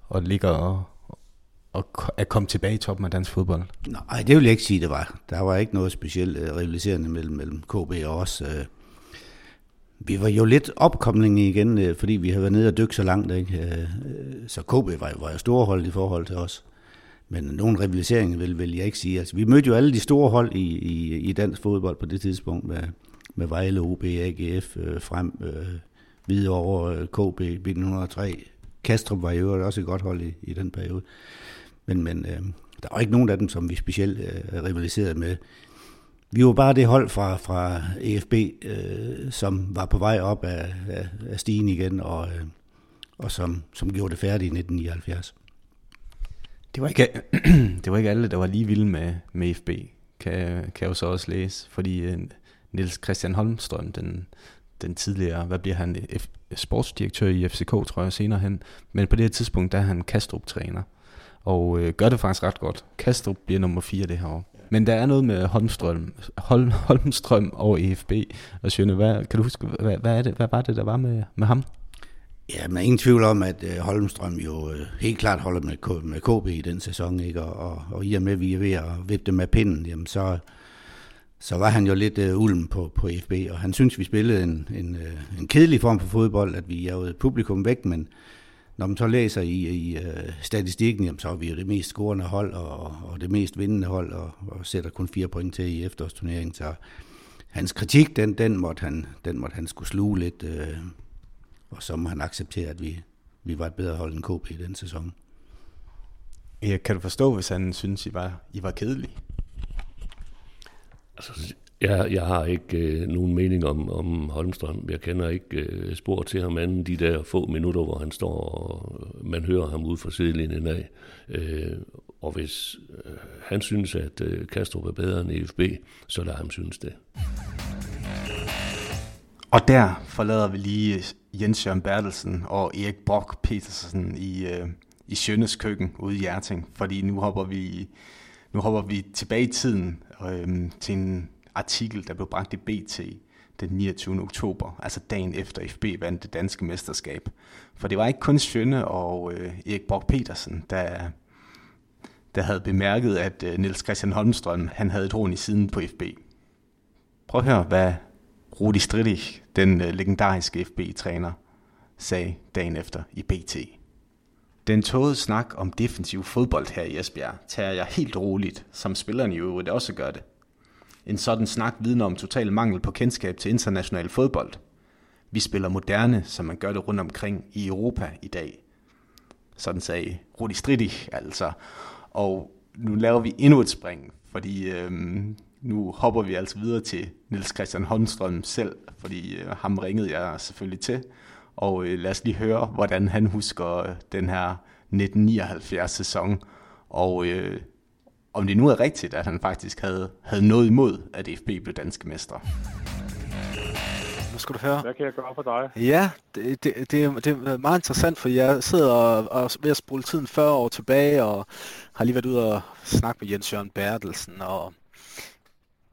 og ligger og, og at komme tilbage i toppen af dansk fodbold? Nej, det vil jeg ikke sige, det var. Der var ikke noget specielt uh, rivaliserende mellem, mellem KB og os. Uh, vi var jo lidt opkomling igen, uh, fordi vi havde været nede og dykke så langt. Ikke? Så KB var, var jo store hold i forhold til os. Men nogen rivalisering vil, vil jeg ikke sige. Altså, vi mødte jo alle de store hold i, i, i dansk fodbold på det tidspunkt, med, med Vejle, OB, AGF, øh, Frem, øh, Hvidovre, øh, KB, 1903. Kastrup var jo også et godt hold i, i den periode. Men, men øh, der var ikke nogen af dem, som vi specielt øh, rivaliserede med. Vi var bare det hold fra, fra EFB, øh, som var på vej op af, af, af stigen igen, og, øh, og som, som gjorde det færdigt i 1979. Det var ikke, det var ikke alle, der var lige vilde med, med FB, kan, kan jeg jo så også læse. Fordi uh, Niels Christian Holmstrøm, den, den tidligere, hvad bliver han, F, sportsdirektør i FCK, tror jeg senere hen. Men på det her tidspunkt, der er han Kastrup-træner. Og uh, gør det faktisk ret godt. Kastrup bliver nummer 4 det her år. Men der er noget med Holmstrøm, Hol, Holmstrøm og EFB. Og Sjøne, hvad, kan du huske, hvad, hvad, er det, hvad var det, der var med, med ham? Ja, men ingen tvivl om, at uh, Holmstrøm jo øh, helt klart holder med, K- med KB i den sæson, ikke? Og, og, og i og med, at vi er ved at vippe dem med pinden, jamen så, så var han jo lidt uh, ulm på, på FB, og han synes, vi spillede en, en, en kedelig form for fodbold, at vi jagede publikum væk, men når man så læser i, i uh, statistikken, jamen, så er vi jo det mest scorende hold, og, og det mest vindende hold, og, og sætter kun fire point til i efterårsturneringen, så hans kritik, den, den, måtte, han, den måtte han skulle sluge lidt... Uh, og så må han acceptere, at vi, vi var et bedre hold end KB i den sæson. Ja, kan du forstå, hvis han synes, I var, I var kedelige? Altså, jeg, jeg har ikke øh, nogen mening om, om Holmstrøm. Jeg kender ikke øh, spor til ham anden de der få minutter, hvor han står, og man hører ham ud fra sidelinjen af. Øh, og hvis øh, han synes, at øh, Kastrup er bedre end EFB, så lader ham synes det. Og der forlader vi lige øh, Jens Jørgen Bertelsen og Erik Brock Petersen i, øh, i Sjønnes køkken ude i Hjerting, fordi nu hopper vi nu hopper vi tilbage i tiden øh, til en artikel, der blev bragt i BT den 29. oktober, altså dagen efter FB vandt det danske mesterskab. For det var ikke kun Sjønne og øh, Erik Brock Petersen, der, der havde bemærket, at øh, Niels Christian Holmstrøm han havde et horn i siden på FB. Prøv at høre, hvad Rudi Stridich, den øh, legendariske FB-træner, sagde dagen efter i BT. Den tågede snak om defensiv fodbold her i Esbjerg tager jeg helt roligt, som spillerne i øvrigt også gør det. En sådan snak vidner om total mangel på kendskab til international fodbold. Vi spiller moderne, som man gør det rundt omkring i Europa i dag. Sådan sagde Rudi Stridich altså. Og nu laver vi endnu et spring, fordi øhm, nu hopper vi altså videre til Nils Christian Holmstrøm selv, fordi øh, ham ringede jeg selvfølgelig til. Og øh, lad os lige høre, hvordan han husker øh, den her 1979-sæson, og øh, om det nu er rigtigt, at han faktisk havde, havde noget imod, at FB blev danske mestre. Nu skal du høre. Hvad kan jeg gøre for dig? Ja, det, det, det, det er meget interessant, for jeg sidder og, og ved at spole tiden 40 år tilbage, og har lige været ude og snakke med Jens Jørgen Bertelsen, og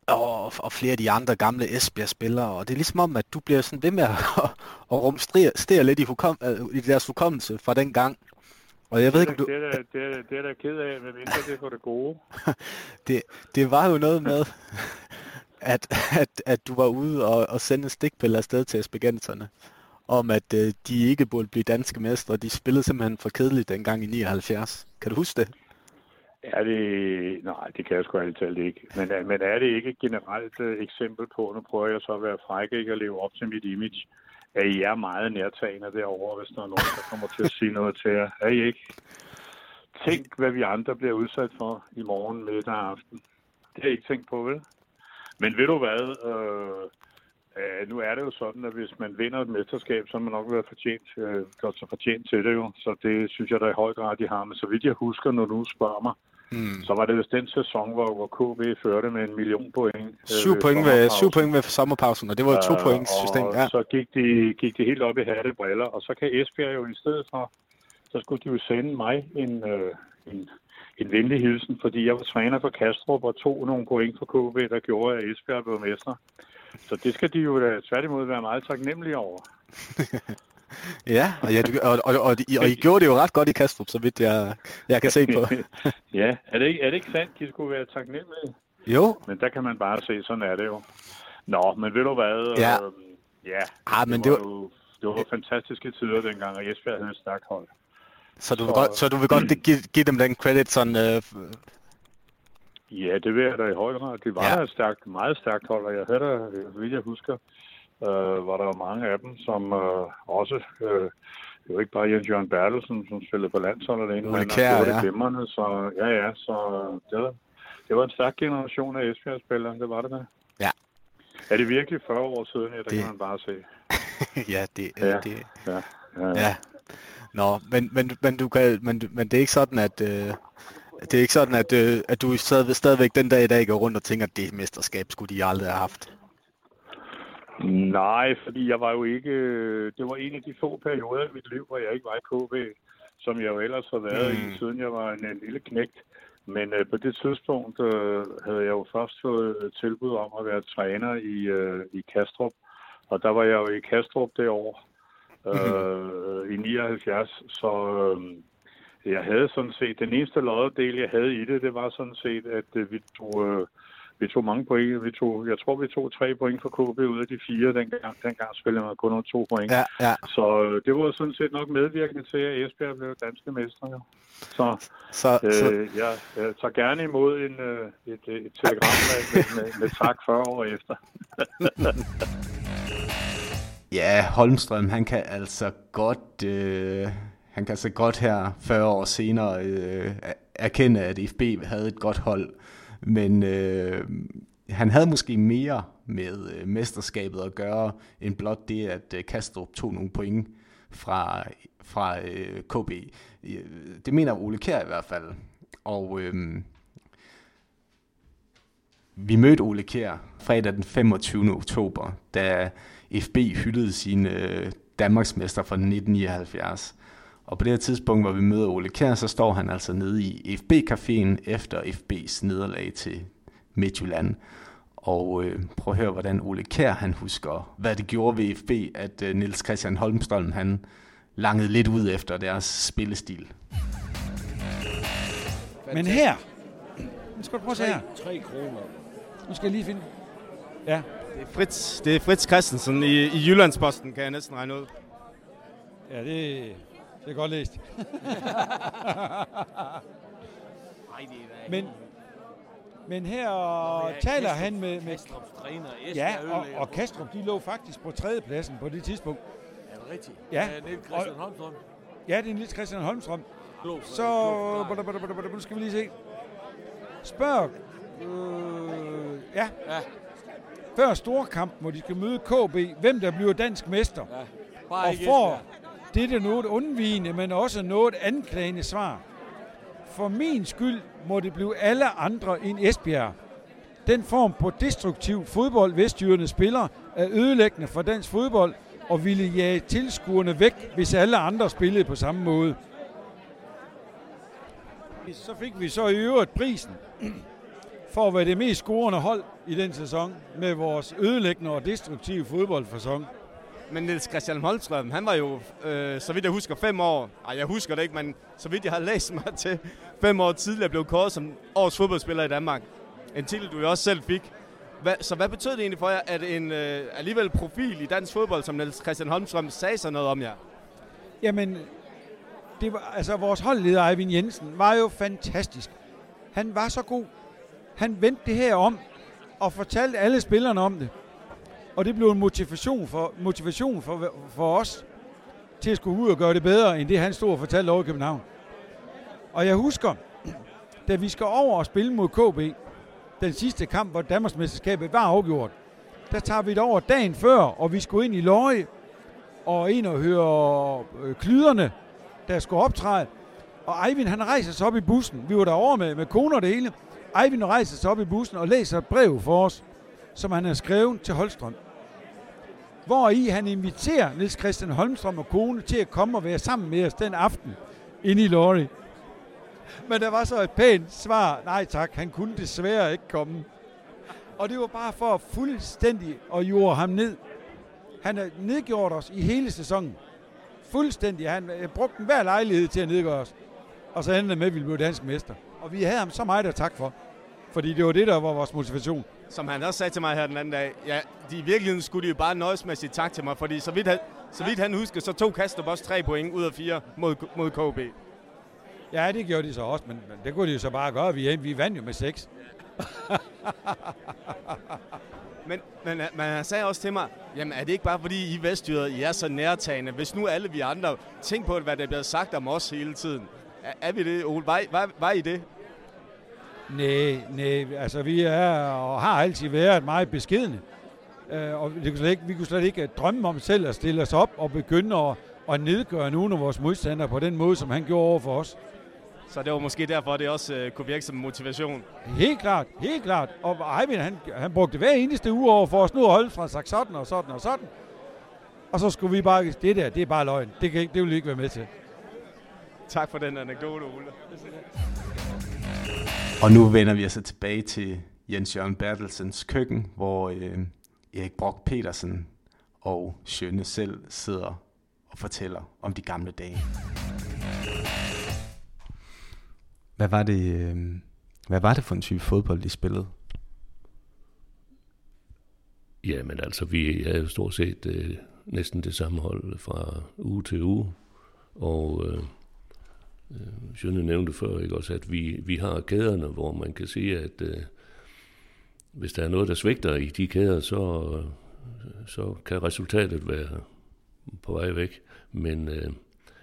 og, og flere af de andre gamle Esbjerg-spillere, og det er ligesom om, at du bliver sådan ved med at, at rumstere lidt i, hukom, i deres hukommelse fra den gang. Og jeg ved ikke, om du... Det er, det, er, det er da ked af, men mindre det er for det gode. det, det var jo noget med, at, at, at du var ude og, og sende stikpiller afsted til Esbjergenserne, om at øh, de ikke burde blive danske mestre. De spillede simpelthen for kedeligt dengang i 79. Kan du huske det? Er det... Nej, det kan jeg sgu ærligt talt ikke. Men, øh, men er det ikke et generelt uh, eksempel på, nu prøver jeg så at være fræk ikke at leve op til mit image, at I er meget nærtagende derovre, hvis der er nogen, der kommer til at sige noget til jer. Er I ikke? Tænk, hvad vi andre bliver udsat for i morgen, middag og aften. Det har jeg ikke tænkt på, vel? Men ved du hvad? Øh, øh, nu er det jo sådan, at hvis man vinder et mesterskab, så har man nok været fortjent, øh, godt så fortjent til det jo. Så det synes jeg da i høj grad, de har. Men så vidt jeg husker, når du spørger mig, Mm. Så var det vist den sæson, hvor, hvor KB førte med en million point. Øh, syv, point ved, syv point ved sommerpausen, og det var jo to points system. Ja. så gik de, gik de helt op i hatte briller, og så kan Esbjerg jo i stedet for, så skulle de jo sende mig en, øh, en, en venlig hilsen, fordi jeg var træner for Kastrup og tog nogle point for KB, der gjorde, at Esbjerg blev mester. Så det skal de jo da tværtimod være meget taknemmelige over. Ja, og, ja, og, og, og, og, I, og I gjorde det jo ret godt i Kastrup, så vidt jeg, jeg kan se på. ja, er det, ikke, er det ikke sandt, at I skulle være taknemmelige? Jo. Men der kan man bare se, sådan er det jo. Nå, men ved du hvad? Ja. Øh, ja, ah, men det, var, det var jo det var fantastiske tider dengang, og Jesper havde en stærk hold. Så du vil godt, så du vil godt give, give dem den credit sådan... Øh... Ja, det vil jeg da i høj grad. Det var ja. et stærkt, meget stærkt hold, og jeg havde da, vil jeg husker, øh, var der mange af dem, som øh, også, øh, det var ikke bare Jens Jørgen Bertelsen, som spillede på landsholdet derinde, men det var det glimrende, så ja, ja, så det var, det var en stærk generation af Esbjerg-spillere, det var det der. Ja. Er det virkelig 40 år siden? Ja, det, det... kan man bare se. ja, det, ja, det... Ja, ja, ja. ja. Nå, men, men, men, du kan, men, men det er ikke sådan, at... Øh, det er ikke sådan, at, øh, at du stadig, stadigvæk den dag i dag går rundt og tænker, at det mesterskab skulle de aldrig have haft. Nej, fordi jeg var jo ikke... Det var en af de få perioder i mit liv, hvor jeg ikke var i KB, som jeg jo ellers har været mm. i, siden jeg var en, en lille knægt. Men øh, på det tidspunkt øh, havde jeg jo først fået tilbud om at være træner i, øh, i Kastrup. Og der var jeg jo i Kastrup det år, øh, i 79. Så øh, jeg havde sådan set... Den eneste loddedel, jeg havde i det, det var sådan set, at øh, vi tog... Øh, vi tog mange point. Vi tog, jeg tror, vi tog tre point for KB ud af de fire. Dengang, dengang spillede man kun nogle to point. Ja, ja. Så øh, det var sådan set nok medvirkende til, at Esbjerg blev danske mestre. Så, så, øh, så... Jeg, jeg tager gerne imod en, øh, et, et telegram med, med, med tak 40 år efter. ja, Holmstrøm, han kan altså godt... Øh han kan altså godt her 40 år senere øh, erkende, at FB havde et godt hold. Men øh, han havde måske mere med øh, mesterskabet at gøre, end blot det, at øh, Kastrup tog nogle point fra, fra øh, KB. Øh, det mener Ole Kjær i hvert fald. Og øh, vi mødte Ole Kjær fredag den 25. oktober, da FB hyldede sine øh, Danmarksmester fra 1979. Og på det her tidspunkt, hvor vi møder Ole Kjær, så står han altså nede i FB-caféen efter FB's nederlag til Midtjylland. Og øh, prøv at høre, hvordan Ole Kjær han husker, hvad det gjorde ved FB, at øh, Niels Christian Holmstrøm han langede lidt ud efter deres spillestil. Men her, nu skal du prøve at se her. 3 kroner. Nu skal jeg lige finde. Ja, Det er Fritz, det er Fritz Christensen i, i Jyllandsposten, kan jeg næsten regne ud. ja det, det er godt læst. men, men her taler han med, med Kastrups træner, ja, og, og Kastrup, de lå faktisk på tredjepladsen på det tidspunkt. Er det rigtigt? Ja. ja Niels Christian Holmstrøm. Ja, det er Niels Christian Holmstrøm. Så nu skal vi lige se. Spørg. Øh, ja. Ja. Før storkampen, hvor de skal møde KB, hvem der bliver dansk mester. Ja. Bare og ikke får Esbjerg dette noget undvigende, men også noget anklagende svar. For min skyld må det blive alle andre end Esbjerg. Den form på destruktiv fodbold, vestjyderne spiller, er ødelæggende for dansk fodbold og ville jage tilskuerne væk, hvis alle andre spillede på samme måde. Så fik vi så i øvrigt prisen for at være det mest scorende hold i den sæson med vores ødelæggende og destruktive fodboldfasong. Men Niels Christian Holmstrøm, han var jo, øh, så vidt jeg husker, fem år. Ej, jeg husker det ikke, men så vidt jeg har læst mig til, fem år tidligere blev kåret som årets fodboldspiller i Danmark. En titel, du jo også selv fik. Hva, så hvad betød det egentlig for jer, at en øh, alligevel profil i dansk fodbold, som Niels Christian Holmstrøm, sagde sig noget om jer? Jamen, det var, altså vores holdleder Eivind Jensen var jo fantastisk. Han var så god. Han vendte det her om og fortalte alle spillerne om det. Og det blev en motivation for, motivation for, for os til at skulle ud og gøre det bedre, end det han stod og fortalte over i København. Og jeg husker, da vi skal over og spille mod KB, den sidste kamp, hvor Danmarksmesterskabet var afgjort, der tager vi det over dagen før, og vi skulle ind i Løje og ind og høre øh, klyderne, der skulle optræde. Og Eivind, han rejser sig op i bussen. Vi var derovre med, med koner og det hele. Eivind rejser sig op i bussen og læser et brev for os, som han har skrevet til Holstrøm. Hvor i han inviterer Niels Christian Holmstrøm og kone til at komme og være sammen med os den aften inde i Lorry. Men der var så et pænt svar. Nej tak, han kunne desværre ikke komme. Og det var bare for fuldstændig at jorde ham ned. Han har nedgjort os i hele sæsonen. Fuldstændig. Han øh, brugte hver lejlighed til at nedgøre os. Og så endte det med, at vi blev dansk mester. Og vi havde ham så meget at tak for. Fordi det var det, der var vores motivation. Som han også sagde til mig her den anden dag, ja, de, i virkeligheden skulle de jo bare nøjes med at sige tak til mig, fordi så vidt han, så vidt han husker, så tog Kastrup også tre point ud af fire mod, mod KB. Ja, det gjorde de så også, men, men det kunne de jo så bare gøre. Vi, vi vandt jo med seks. Men, men, men han sagde også til mig, jamen er det ikke bare fordi I vestjyder, I er så nærtagende? Hvis nu alle vi andre, tænk på, hvad der bliver sagt om os hele tiden. Er, er vi det, Ole? Var, var, var I det? Nej, nej, altså vi er og har altid været meget beskedne. Øh, og det kunne slet ikke, vi kunne slet ikke drømme om selv at stille os op og begynde at, at nedgøre nogle af vores modstandere på den måde, som han gjorde over for os. Så det var måske derfor, det også øh, kunne virke som motivation. Helt klart, helt klart. Og Eivind, han, han brugte hver eneste uge over for os nu at holde fra sagt sådan og sådan og sådan. Og så skulle vi bare, det der, det er bare løgn. Det, kan, det vil vi ikke være med til. Tak for den anekdote, Ole. Og nu vender vi os så tilbage til Jens Jørgen Bertelsens køkken, hvor øh, Erik Brock Petersen og Sjøne selv sidder og fortæller om de gamle dage. Hvad var det, øh, hvad var det for en type fodbold, de spillede? Jamen altså, vi er jo stort set øh, næsten det samme hold fra uge til uge. Og øh, øh, Sjønne nævnte før ikke også, at vi, vi har kæderne, hvor man kan sige, at øh, hvis der er noget, der svigter i de kæder, så, øh, så kan resultatet være på vej væk. Men øh,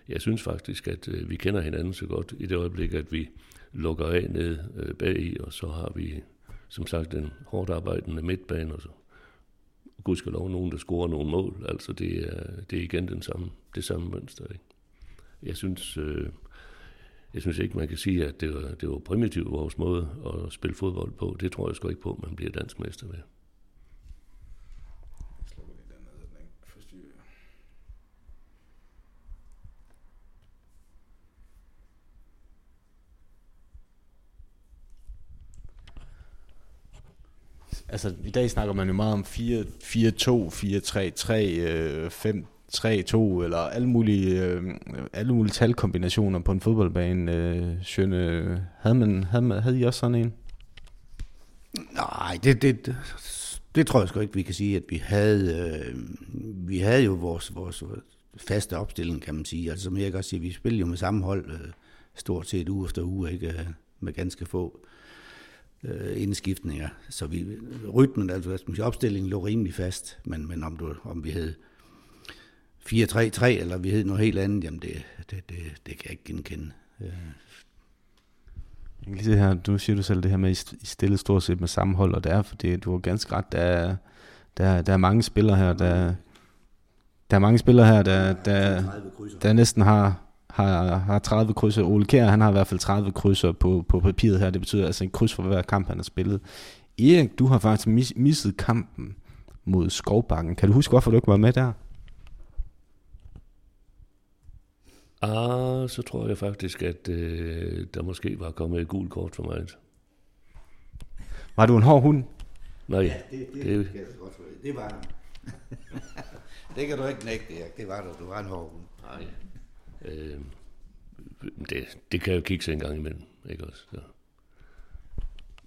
jeg synes faktisk, at øh, vi kender hinanden så godt i det øjeblik, at vi lukker af ned øh, bag i, og så har vi som sagt den hårdt arbejdende midtbane, og så gudskelov nogen, der scorer nogle mål. Altså det er, det er igen den samme, det samme mønster. Ikke? Jeg synes, øh, jeg synes ikke, man kan sige, at det var, det var primitivt vores måde at spille fodbold på. Det tror jeg sgu ikke på, man bliver dansk mester ved. Altså, i dag snakker man jo meget om 4-2, 4-3-3, 5 3-2, eller alle mulige, øh, alle mulige talkombinationer på en fodboldbane. Øh, Sjøne, havde, man, havde, man, havde I også sådan en? Nej, det, det, det tror jeg sgu ikke, vi kan sige, at vi havde, øh, vi havde jo vores, vores faste opstilling, kan man sige. Altså, som jeg også siger, vi spillede jo med samme hold øh, stort set uge efter uge, ikke? Øh, med ganske få øh, indskiftninger. Så vi, rytmen, altså opstillingen lå rimelig fast, men, men om, du, om vi havde 4-3-3, eller vi hed noget helt andet, jamen det, det, det, det kan jeg ikke genkende. Øh. Jeg kan lige se her, du siger du selv det her med, at I stille stort set med sammenhold, og det er, fordi du har ganske ret, der er, der, der er mange spillere her, der, der er mange spillere her, der, der, der næsten har, har, har 30 krydser. Ole Kjær, han har i hvert fald 30 krydser på, på papiret her. Det betyder altså en kryds for hver kamp, han har spillet. Erik, du har faktisk mis, misset kampen mod Skovbakken. Kan du huske, hvorfor du ikke var med der? Ah, så tror jeg faktisk, at øh, der måske var kommet et gult kort for mig. Var du en hård hund? Nej, ja, det, det, det, det, det var han. det kan du ikke nægte, Erik. Det var du. Du var en hård hund. Nej. Øh, det, det kan jo kigge sig en gang imellem, ikke også? Så.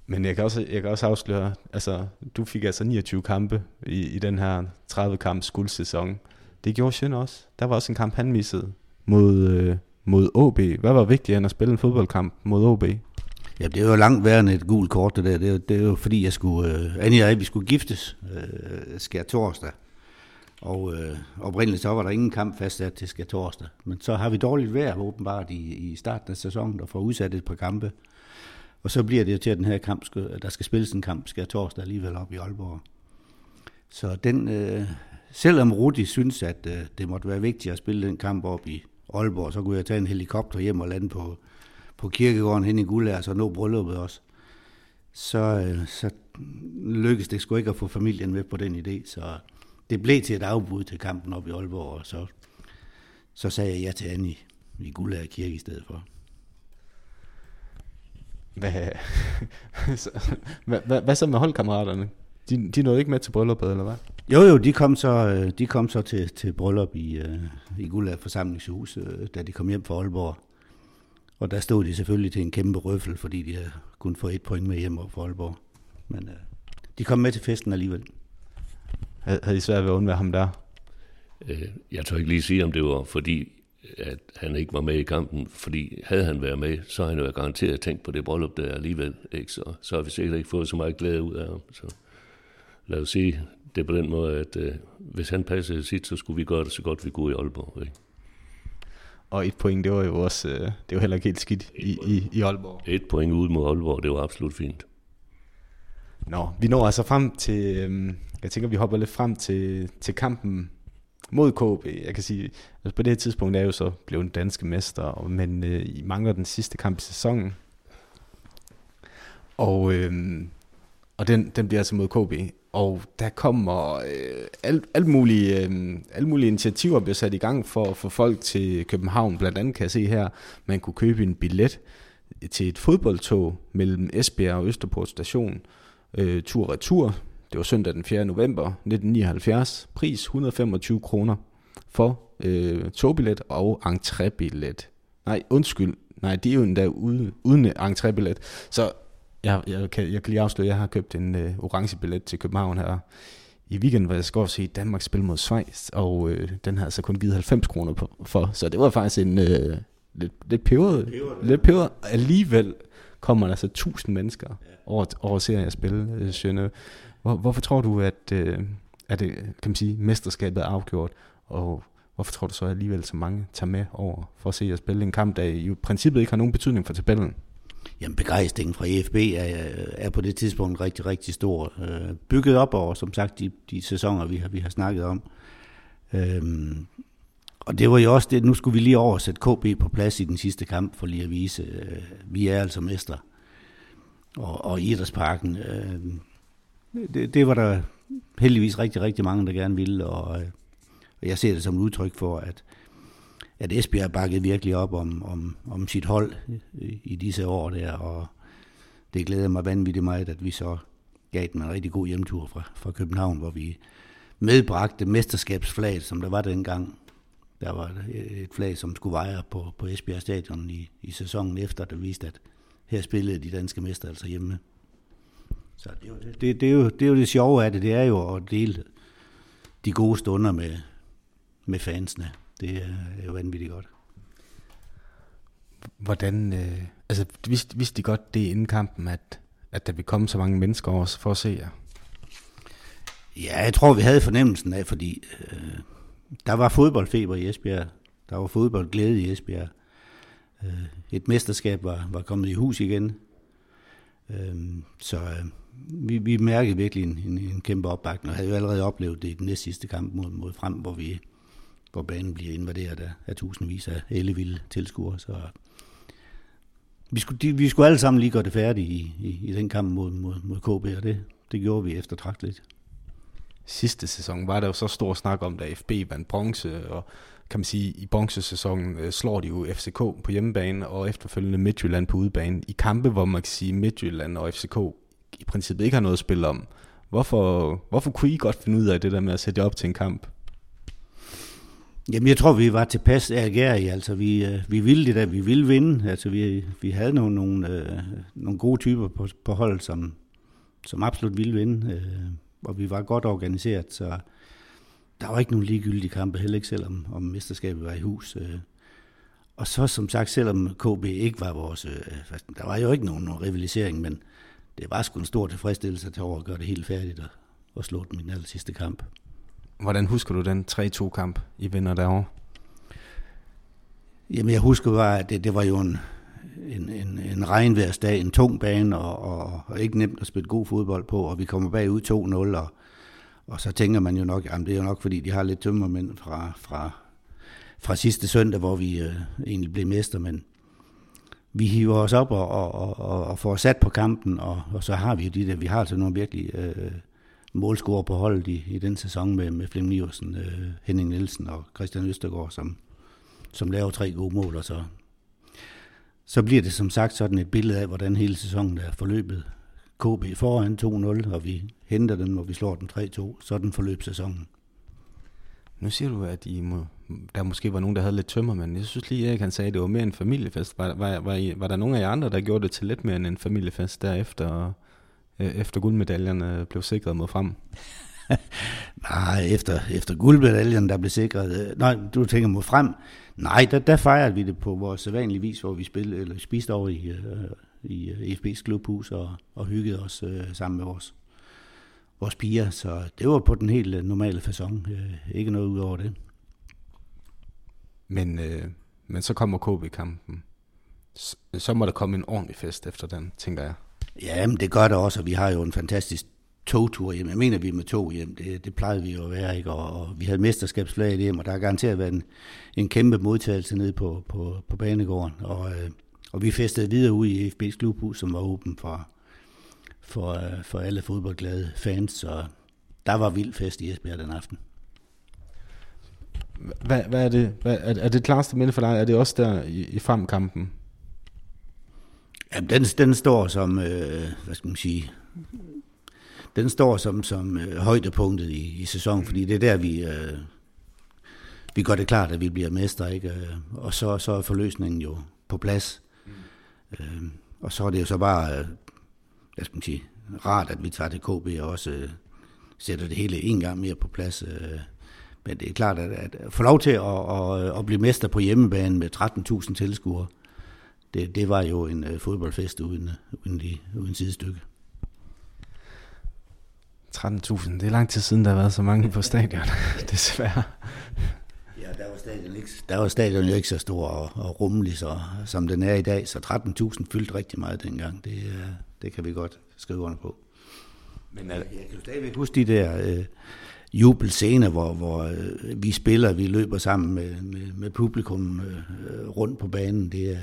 Men jeg kan også, jeg kan også afsløre, altså, du fik altså 29 kampe i, i den her 30 kamps guldsæson. Det gjorde Sjøn også. Der var også en kamp, han missede mod, øh, mod OB. Hvad var vigtigere end at spille en fodboldkamp mod OB? Ja, det er jo langt værre end et gult kort, det der. Det det er jo fordi, jeg skulle, øh, Annie og jeg, vi skulle giftes øh, skær torsdag. Og øh, oprindeligt så var der ingen kamp fastsat til skær torsdag. Men så har vi dårligt vejr åbenbart i, i starten af sæsonen, og får udsat et par kampe. Og så bliver det jo til, at den her kamp, skal, der skal spilles en kamp, skær torsdag alligevel op i Aalborg. Så den, øh, selvom Rudi synes, at øh, det måtte være vigtigt at spille den kamp op i Aalborg, så kunne jeg tage en helikopter hjem og lande på, på kirkegården hen i Guldær, så nå brylluppet også. Så, øh, så lykkedes det sgu ikke at få familien med på den idé, så det blev til et afbud til kampen op i Aalborg, og så, så sagde jeg ja til Annie i Guldær Kirke i stedet for. Hvad, hvad, hvad, hvad så med holdkammeraterne? De, de nåede ikke med til brylluppet, eller hvad? Jo, jo, de kom så, øh, de kom så til, til bryllup i, uh, i Guldær forsamlingshus, uh, da de kom hjem fra Aalborg. Og der stod de selvfølgelig til en kæmpe røffel, fordi de havde kun fået et point med hjem fra Aalborg. Men de kom med til festen alligevel. Havde I svært ved at undvære ham der? Jeg tør ikke lige sige, om det var fordi, at han ikke var med i kampen, fordi havde han været med, så havde han jo garanteret tænkt på det bryllup der alligevel. Ikke? Så, så har vi sikkert ikke fået så meget glæde ud af ham. Så lad os sige det på den måde, at øh, hvis han passede sit, så skulle vi gøre det så godt, vi kunne i Aalborg. Ikke? Og et point, det var jo også, øh, det var heller ikke helt skidt i, i, i Aalborg. Et point ude mod Aalborg, det var absolut fint. Nå, vi når altså frem til, øh, jeg tænker, vi hopper lidt frem til, til kampen mod KB. Jeg kan sige, altså på det her tidspunkt er jeg jo så blevet danske mester, men øh, I mangler den sidste kamp i sæsonen. Og, øh, og den, den bliver altså mod KB. Og der kommer øh, alt, alt, mulige, øh, alt mulige initiativer bliver sat i gang for at få folk til København. Blandt andet kan jeg se her, man kunne købe en billet til et fodboldtog mellem Esbjerg og Østerport station. Øh, tur retur. Det var søndag den 4. november 1979. Pris 125 kroner for øh, togbillet og entrébillet. Nej, undskyld. Nej, det er jo endda ude, uden entrébillet. Så jeg, jeg, kan, jeg kan lige afsløre, at jeg har købt en øh, orange billet til København her i weekenden, hvor jeg skal se Danmark spille mod Schweiz, og øh, den har altså kun givet 90 kroner på, for, så det var faktisk en øh, lidt, lidt peberet. Lidt peberet. Alligevel kommer der altså 1000 mennesker ja. over, over serien at spille, øh, Sjøne. Hvor, hvorfor tror du, at, øh, at det, kan man sige, mesterskabet er afgjort, og hvorfor tror du så alligevel, så mange tager med over for at se at spille en kamp, der i princippet ikke har nogen betydning for tabellen? Jamen begejstringen fra EFB er, er på det tidspunkt rigtig, rigtig stor. Øh, bygget op over, som sagt, de, de sæsoner, vi har, vi har snakket om. Øhm, og det var jo også det, nu skulle vi lige oversætte KB på plads i den sidste kamp, for lige at vise, øh, vi er altså mester. Og, og Idrætsparken, øh, det, det var der heldigvis rigtig, rigtig mange, der gerne ville, og, øh, og jeg ser det som et udtryk for, at at Esbjerg bakkede virkelig op om, om, om sit hold i, disse år der, og det glæder mig vanvittigt meget, at vi så gav dem en rigtig god hjemtur fra, fra København, hvor vi medbragte mesterskabsflaget, som der var dengang. Der var et flag, som skulle veje på, på Esbjerg Stadion i, i sæsonen efter, der viste, at her spillede de danske mester altså hjemme. Så det er, jo det, det, det, er jo, det er jo det sjove af det, det er jo at dele de gode stunder med, med fansene. Det er jo vanvittigt godt. Hvordan, øh, altså vidste, vidste de godt det inden kampen, at, at der ville komme så mange mennesker over for at se jer? Ja, jeg tror, vi havde fornemmelsen af, fordi øh, der var fodboldfeber i Esbjerg. Der var fodboldglæde i Esbjerg. Øh, et mesterskab var, var kommet i hus igen. Øh, så øh, vi, vi mærkede virkelig en, en, en kæmpe opbakning, og havde jo allerede oplevet det i den næste sidste kamp mod, mod frem, hvor vi hvor banen bliver invaderet af, af tusindvis af ellevilde tilskuere. Så vi skulle, de, vi skulle alle sammen lige gøre det færdigt i, i, i den kamp mod, mod, mod KB, og det, det gjorde vi eftertragteligt. Sidste sæson var der jo så stor snak om, da FB vandt bronze, og kan man sige, i bronzesæsonen øh, slår de jo FCK på hjemmebane, og efterfølgende Midtjylland på udebane. I kampe, hvor man kan sige, Midtjylland og FCK i princippet ikke har noget at spille om. Hvorfor, hvorfor kunne I godt finde ud af det der med at sætte op til en kamp? Jamen, jeg tror, vi var tilpas ærgerige. Altså, vi, øh, vi ville det der, vi ville vinde. Altså, vi, vi havde nogle, nogle, øh, nogle gode typer på, på holdet, som, som absolut ville vinde. Øh, og vi var godt organiseret, så der var ikke nogen ligegyldige kampe, heller ikke selvom om mesterskabet var i hus. Øh. Og så som sagt, selvom KB ikke var vores... Øh, der var jo ikke nogen, nogen rivalisering, men det var sgu en stor tilfredsstillelse til over at gøre det helt færdigt og, og slå dem i den aller sidste kamp. Hvordan husker du den 3-2-kamp, I vinder derovre? Jamen, jeg husker bare, at det, det var jo en, en, en, en regnværsdag, en tung bane, og, og, og ikke nemt at spille god fodbold på, og vi kommer bagud 2-0, og, og så tænker man jo nok, at det er jo nok, fordi de har lidt tømmermænd fra, fra, fra sidste søndag, hvor vi øh, egentlig blev mester, men vi hiver os op og, og, og, og får sat på kampen, og, og så har vi jo de der, vi har altså nogle virkelig øh, målscorer på holdet i, i den sæson med, med Flemming Iversen, øh, Henning Nielsen og Christian Østergaard, som, som laver tre gode mål, og så, så bliver det som sagt sådan et billede af, hvordan hele sæsonen er forløbet. KB foran 2-0, og vi henter dem, og vi slår den 3-2. Sådan forløb sæsonen. Nu siger du, at I må, der måske var nogen, der havde lidt tømmer, men jeg synes lige, at han sagde, at det var mere en familiefest. Var, var, var, I, var der nogen af jer andre, der gjorde det til lidt mere end en familiefest derefter, øh, efter guldmedaljerne blev sikret mod frem? nej, efter, efter guldmedaljen, der blev sikret. Øh, nej, du tænker mod frem. Nej, der, der fejrede vi det på vores sædvanlige vis, hvor vi spillede, eller spiste over i, øh, i øh, FB's klubhus og, og hyggede os øh, sammen med vores, vores piger. Så det var på den helt øh, normale façon. Øh, ikke noget ud over det. Men, øh, men så kommer KB-kampen. Så, så må der komme en ordentlig fest efter den, tænker jeg. Ja, men det gør det også, og vi har jo en fantastisk togtur hjem. Jeg mener, vi er med tog hjem. Det, det plejede vi jo at være, ikke? Og, og vi havde mesterskabsflaget hjem, og der har garanteret været en, en kæmpe modtagelse nede på, på, på banegården. Og, øh, og vi festede videre ud i FB's klubhus, som var åben for, for, øh, for alle fodboldglade fans, så der var vild fest i Esbjerg den aften. Hvad, hvad er det? Hvad, er, er det klareste minde for dig? Er det også der i, i fremkampen? Jamen, den, den står som, øh, hvad skal man sige, den står som, som øh, højdepunktet i, i sæsonen, fordi det er der, vi, øh, vi gør det klart, at vi bliver mester, ikke? og så, så er forløsningen jo på plads. Mm. Øh, og så er det jo så bare, øh, hvad skal man sige, rart, at vi tager det KB og også øh, sætter det hele en gang mere på plads. Øh, men det er klart, at, at få lov til at, at, at blive mester på hjemmebane med 13.000 tilskuere, det, det var jo en uh, fodboldfest uden, uden, lige, uden sidestykke. 13.000, det er lang tid siden, der har været så mange på stadion, desværre. Ja, der var stadion ikke, der var stadion jo ikke så stor og, og rummelig, så, som den er i dag, så 13.000 fyldte rigtig meget dengang. Det, det kan vi godt skrive under på. Men er, jeg kan jo stadigvæk huske de der øh, jubelscener, hvor, hvor øh, vi spiller, vi løber sammen med, med, med publikum øh, rundt på banen. Det er,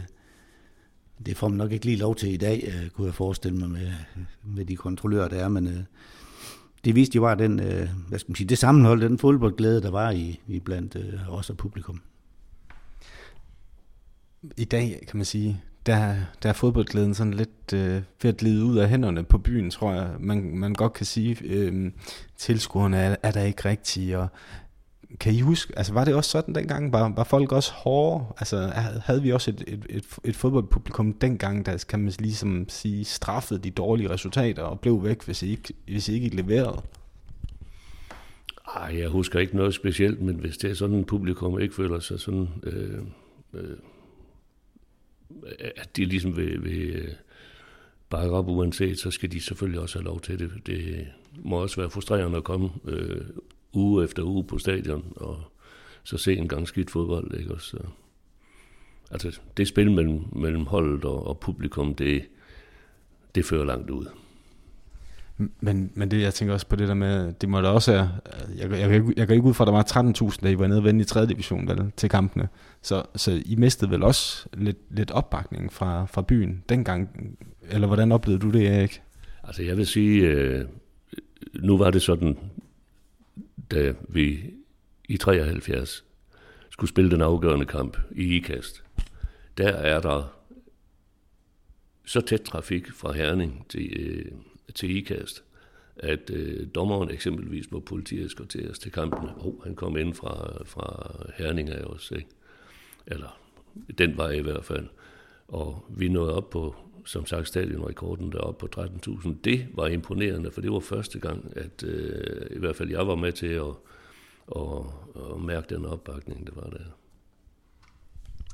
det får man nok ikke lige lov til i dag, øh, kunne jeg forestille mig med, med de kontrollører, der er, men øh, det viste jo bare den, øh, hvad skal man sige, det sammenhold, den fodboldglæde, der var i, i blandt os og publikum. I dag, kan man sige, der, der er fodboldglæden sådan lidt øh, ved at glide ud af hænderne på byen, tror jeg. Man, man godt kan sige, øh, tilskuerne er, er der ikke rigtige, og kan I huske, altså var det også sådan dengang? Var, var folk også hårde? Altså havde vi også et, et, et, et fodboldpublikum dengang, der kan man ligesom sige, straffede de dårlige resultater og blev væk, hvis I ikke, hvis I ikke leverede? Ej, jeg husker ikke noget specielt, men hvis det er sådan, et publikum ikke føler sig sådan, øh, øh, at de ligesom vil, vil øh, bakke op uanset, så skal de selvfølgelig også have lov til det. Det må også være frustrerende at komme øh, uge efter uge på stadion, og så se en gang skidt fodbold. Ikke? Og så, altså, det spil mellem, mellem holdet og, og publikum, det, det fører langt ud. Men, men det, jeg tænker også på det der med, det må da også være, jeg, jeg, jeg går ikke ud fra, at der var 13.000, da I var nede og vende i 3. division vel, til kampene. Så, så I mistede vel også lidt, lidt opbakning fra, fra byen dengang, eller hvordan oplevede du det, Erik? Altså jeg vil sige, øh, nu var det sådan, da øh, vi i 73 skulle spille den afgørende kamp i IKAST, der er der så tæt trafik fra Herning til, øh, til IKAST, at øh, dommeren eksempelvis må politieskorteres til kampen. Oh, han kom ind fra, fra Herning af os, ikke? Eller den vej i hvert fald. Og vi nåede op på, som sagt, stadionrekorden deroppe på 13.000. Det var imponerende, for det var første gang, at øh, i hvert fald jeg var med til at, at, at mærke den opbakning, der var der.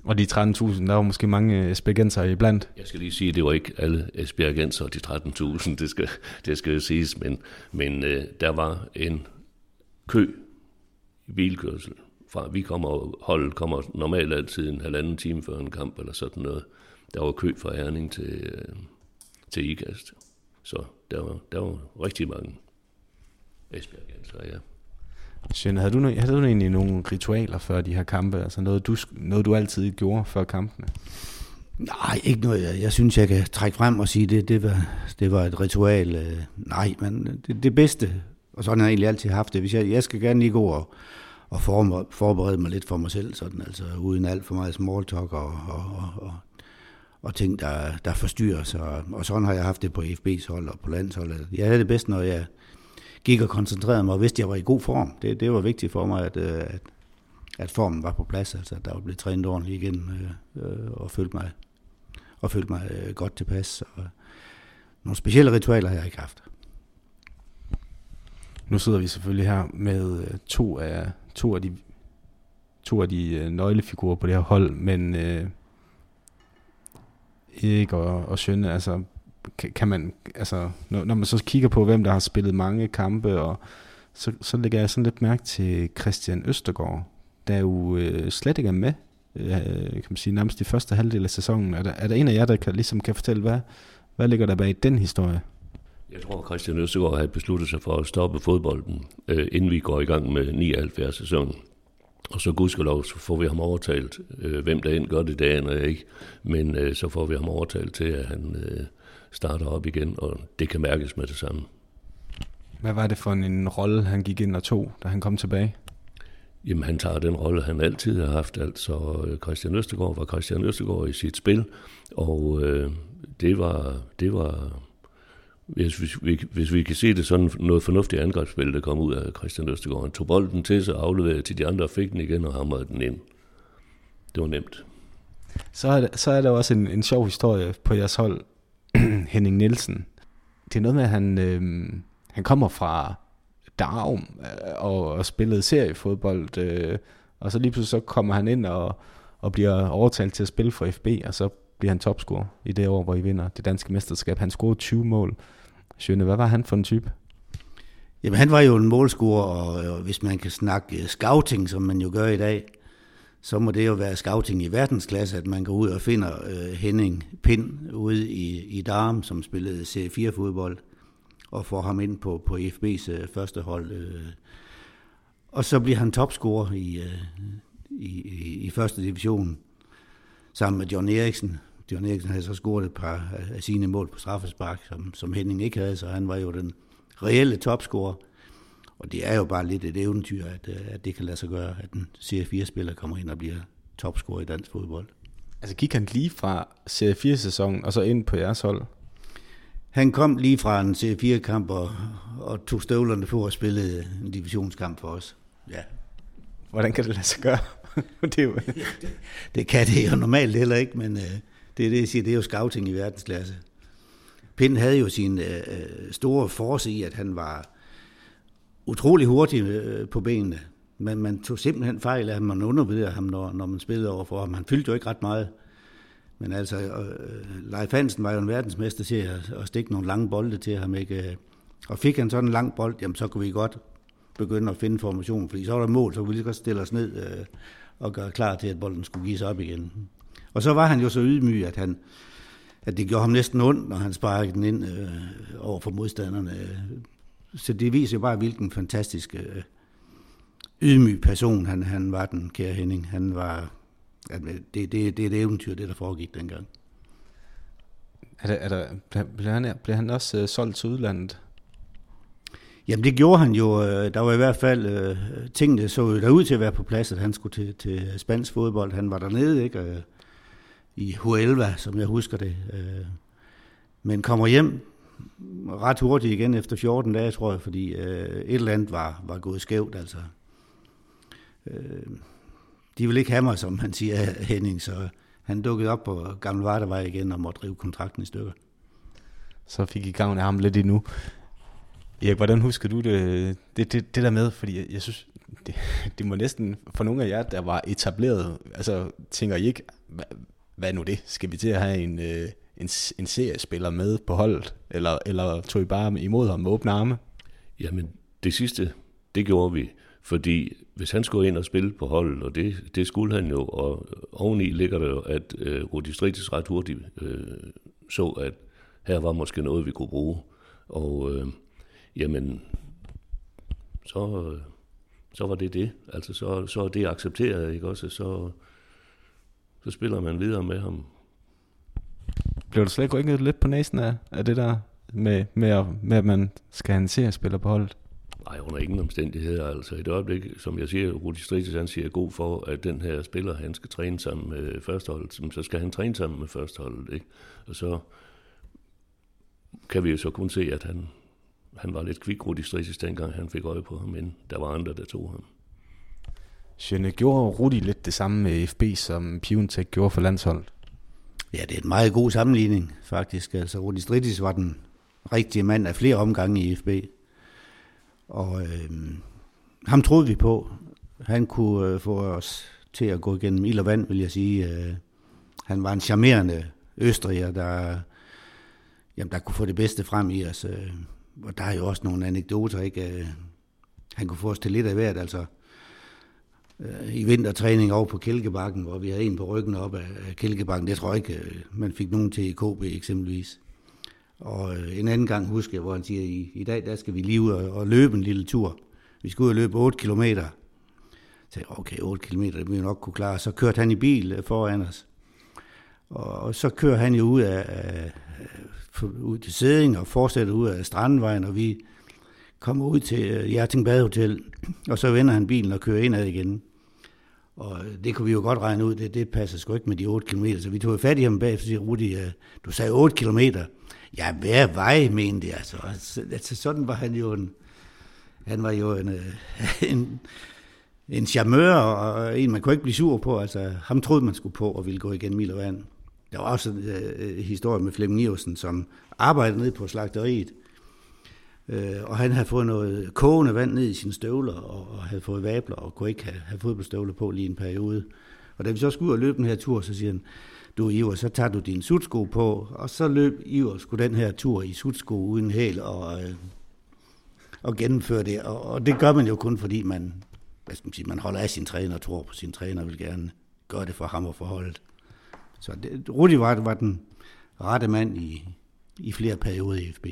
Og de 13.000, der var måske mange esbjergenser i blandt. Jeg skal lige sige, at det var ikke alle esbjergenser, de 13.000, det skal, det skal siges, men, men øh, der var en kø i bilkørsel. Fra, vi kommer, holdet kommer normalt altid en halvanden time før en kamp eller sådan noget. Der var kø fra Erning til, øh, til IKAST. Så der var, der var rigtig mange esbjergenser, ja. Sjøn, havde du, havde du egentlig nogle ritualer før de her kampe? Altså noget du, noget, du altid gjorde før kampene? Nej, ikke noget. Jeg, jeg synes, jeg kan trække frem og sige, det, det, var, det var et ritual. Øh, nej, men det, det bedste, og sådan har jeg egentlig altid haft det. Hvis jeg, jeg skal gerne lige gå og, og forberede mig lidt for mig selv, sådan, altså uden alt for meget small talk og, og, og, og, og ting, der, der forstyrrer sig. Og, sådan har jeg haft det på FB's hold og på landsholdet. Jeg havde det bedst, når jeg gik og koncentrerede mig og vidste, at jeg var i god form. Det, det var vigtigt for mig, at, øh, at, at formen var på plads, altså at der var blevet trænet ordentligt igen øh, øh og følte mig, og følte mig øh, godt tilpas. Og nogle specielle ritualer har jeg ikke haft. Nu sidder vi selvfølgelig her med øh, to af, to af de, to af de øh, nøglefigurer på det her hold, men øh, Erik og, og Sjønne, altså kan, man, altså, når, når man så kigger på, hvem der har spillet mange kampe, og så, så lægger jeg sådan lidt mærke til Christian Østergaard, der jo øh, slet ikke er med, øh, kan man sige, nærmest i første halvdel af sæsonen. Er der, er der en af jer, der kan, ligesom kan fortælle, hvad, hvad ligger der bag den historie? Jeg tror, Christian Østergaard havde besluttet sig for at stoppe fodbolden, øh, inden vi går i gang med 79 sæsonen. Og så gudskelov, så får vi ham overtalt. Øh, hvem der end gør det, aner jeg ikke. Men øh, så får vi ham overtalt til, at han øh, starter op igen, og det kan mærkes med det samme. Hvad var det for en, rolle, han gik ind og tog, da han kom tilbage? Jamen, han tager den rolle, han altid har haft. Altså, Christian Østegård var Christian Østegård i sit spil, og øh, det var, det var hvis, hvis, vi, hvis vi kan se det sådan noget fornuftigt angrebsspil, der kom ud af Christian Østegård. Han tog bolden til sig, afleverede til de andre, og fik den igen og hamrede den ind. Det var nemt. Så er, der, så er der også en, en sjov historie på jeres hold. Henning Nielsen. Det er noget med, at han, øh, han kommer fra Darum øh, og, og spillede seriefodbold, øh, og så lige pludselig så kommer han ind og, og bliver overtalt til at spille for FB, og så bliver han topscorer i det år, hvor I vinder det danske mesterskab. Han scorede 20 mål. Sjøne, hvad var han for en type? Jamen, han var jo en målscorer, og, og hvis man kan snakke øh, scouting, som man jo gør i dag, så må det jo være scouting i verdensklasse, at man går ud og finder øh, Henning Pind ude i, i Darm, som spillede C4-fodbold, og får ham ind på, på FB's øh, første hold. Øh. Og så bliver han topscorer i, øh, i, i, i første division, sammen med John Eriksen. John Eriksen havde så scoret et par af sine mål på straffespark, som, som Henning ikke havde, så han var jo den reelle topscorer. Og det er jo bare lidt et eventyr, at, øh, at det kan lade sig gøre, at en C4-spiller kommer ind og bliver topscorer i dansk fodbold. Altså gik han lige fra Serie 4-sæsonen og så ind på jeres hold? Han kom lige fra en Serie 4-kamp og, og tog støvlerne på og spillede en divisionskamp for os. Ja. Hvordan kan det lade sig gøre? det, er jo... det kan det jo normalt heller ikke, men øh, det er det, jeg siger, det er jo scouting i verdensklasse. Pind havde jo sin øh, øh, store force i, at han var utrolig hurtig øh, på benene. Men man tog simpelthen fejl af, at man undervurderede ham, når, når man spillede over for ham. Han fyldte jo ikke ret meget. Men altså, øh, øh, Leif Hansen var jo en verdensmester til at, at stikke nogle lange bolde til ham. Ikke? Og fik han sådan en lang bold, jamen så kunne vi godt begynde at finde formationen, fordi så var der mål, så kunne vi lige godt stille os ned øh, og gøre klar til, at bolden skulle give sig op igen. Og så var han jo så ydmyg, at, han, at det gjorde ham næsten ondt, når han sparkede den ind øh, over for modstanderne. Så det viser jo bare, hvilken fantastisk øh, ydmyg person han, han var, den kære Henning. Han var, at det, det, det er et eventyr, det der foregik dengang. Er der, er der, bliver, han, bliver han også øh, solgt til udlandet? Jamen det gjorde han jo. Øh, der var i hvert fald øh, tingene så der ud til at være på plads, at han skulle til, til spansk fodbold. Han var dernede, ikke? I Huelva, som jeg husker det. Øh, men kommer hjem ret hurtigt igen efter 14 dage, tror jeg, fordi øh, et eller andet var, var gået skævt. Altså. Øh, de ville ikke have mig, som man siger, Henning, så han dukkede op på Gamle Vardevej igen og måtte rive kontrakten i stykker. Så fik I gavn af ham lidt endnu. Erik, hvordan husker du det, det, det, det der med? Fordi jeg, jeg synes, det, det må næsten, for nogle af jer, der var etableret, altså tænker I ikke, hvad, nu det? Skal vi til at have en, øh, en, en seriespiller med på holdet? Eller, eller tog I bare imod ham med åbne arme? Jamen, det sidste, det gjorde vi. Fordi hvis han skulle ind og spille på holdet, og det, det skulle han jo, og oveni ligger der jo, at øh, Rudi Stritis ret hurtigt øh, så, at her var måske noget, vi kunne bruge. Og øh, jamen, så, øh, så var det det. Altså, så, så er det accepteret, ikke også? Så, så spiller man videre med ham. Blev du slet ikke rykket lidt på næsen af, af det der med, med, at, med, at man skal have en seriespiller på holdet? Nej, under ingen omstændigheder. Altså i et øjeblik, som jeg siger, Rudi Stritis, han siger god for, at den her spiller, han skal træne sammen med førsteholdet, så skal han træne sammen med førsteholdet. Ikke? Og så kan vi jo så kun se, at han, han var lidt kvik Rudi Stritis, dengang han fik øje på ham, men der var andre, der tog ham. Sjønne, gjorde Rudi lidt det samme med FB, som Piontech gjorde for landsholdet? Ja, det er en meget god sammenligning, faktisk. Altså, Rudi Stridis var den rigtige mand af flere omgange i FB. Og øh, ham troede vi på. Han kunne øh, få os til at gå igennem ild og vand, vil jeg sige. Øh, han var en charmerende østriger, der, jamen, der kunne få det bedste frem i os. Øh, og der er jo også nogle anekdoter, ikke? Øh, han kunne få os til lidt af hvert, altså øh, i vintertræning over på Kælkebakken, hvor vi havde en på ryggen op af Kælkebakken. Det tror jeg ikke, øh, man fik nogen til i KB eksempelvis. Og øh, en anden gang husker jeg, hvor han siger, i, i dag der skal vi lige ud og, og løbe en lille tur. Vi skal ud og løbe 8 kilometer. Så jeg okay, 8 kilometer, det vil vi nok kunne klare. Så kørte han i bil øh, foran os. Og, og så kører han jo ud af, af ud til Sæding og fortsætter ud af Strandvejen, og vi kommer ud til øh, Hjerting Badehotel, og så vender han bilen og kører indad igen. Og det kunne vi jo godt regne ud, det, det passer sgu ikke med de 8 km, så vi tog fat i ham bagefter og siger, Rudi, øh, du sagde 8 km. Ja, hver vej, mente jeg. Så, altså, sådan var han jo en, han var jo en, øh, en, en charmeur, og en, man kunne ikke blive sur på. Altså, ham troede man skulle på og ville gå igen mil og vand. Der var også en øh, historie med Flemming Nielsen, som arbejdede nede på slagteriet. Øh, og han havde fået noget kogende vand ned i sine støvler, og, og havde fået vabler, og kunne ikke have, have fodboldstøvler på lige en periode. Og da vi så skulle ud og løbe den her tur, så siger han, du Iver, så tager du dine sutsko på, og så løb Iver skulle den her tur i sutsko uden hæl og, øh, og gennemføre det. Og, og, det gør man jo kun, fordi man, hvad skal man, sige, man holder af sin træner og tror på sin træner og vil gerne gøre det for ham og for holdet. Så det, Rudi var, var den rette mand i, i flere perioder i FB.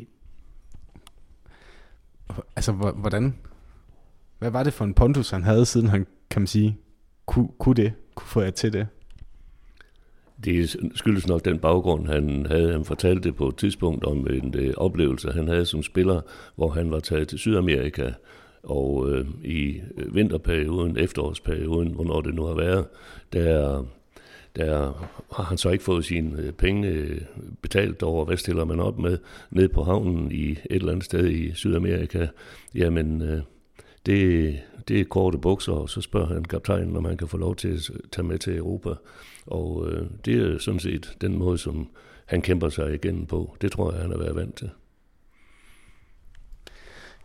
Altså, hvordan? Hvad var det for en pondus, han havde, siden han, kan man sige, kunne, kunne det, kunne få jer til det? Det skyldes nok den baggrund, han havde. Han fortalte på et tidspunkt om en øh, oplevelse, han havde som spiller, hvor han var taget til Sydamerika, og øh, i øh, vinterperioden, efterårsperioden, hvornår det nu har været, der, der har han så ikke fået sine øh, penge øh, betalt over, hvad stiller man op med ned på havnen i et eller andet sted i Sydamerika. Jamen, øh, det, det er korte bukser, og så spørger han kaptajnen, om han kan få lov til at tage med til Europa. Og øh, det er sådan set den måde, som han kæmper sig igennem på. Det tror jeg, han har været vant til.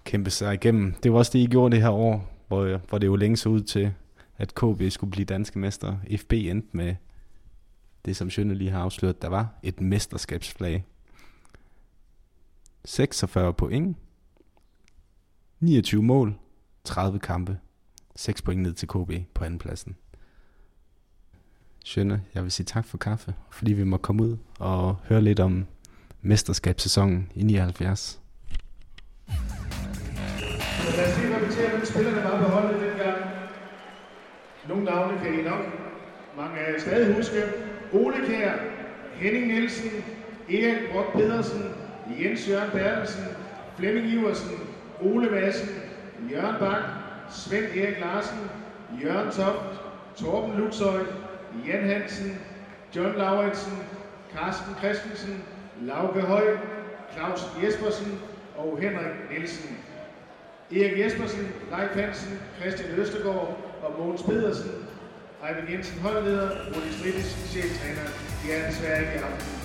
Kæmpe sig igennem. Det var også det, I gjorde det her år, hvor, hvor det jo længe så ud til, at KB skulle blive danske mester. FB endte med det, som Sjønne lige har afsløret, der var et mesterskabsflag. 46 point, 29 mål, 30 kampe, 6 point ned til KB på andenpladsen. Sjønne, jeg vil sige tak for kaffe, fordi vi må komme ud og høre lidt om mesterskabssæsonen i 79. Så lad os lige repetere, hvem spillerne var på holdet dengang. Nogle navne kan I nok mange af jer stadig huske. Ole Kær, Henning Nielsen, Erik Brock Pedersen, Jens Jørgen Bertelsen, Flemming Iversen, Ole Madsen, Jørgen Bak, Svend Erik Larsen, Jørgen Toft, Torben Luxøj, Jan Hansen, John Lauritsen, Carsten Christensen, Lauke Høj, Claus Jespersen og Henrik Nielsen. Erik Jespersen, Leif Hansen, Christian Østergaard og Mogens Pedersen. Ejvind Jensen holdleder, Rudi Stridis cheftræner. De er desværre ikke i aften.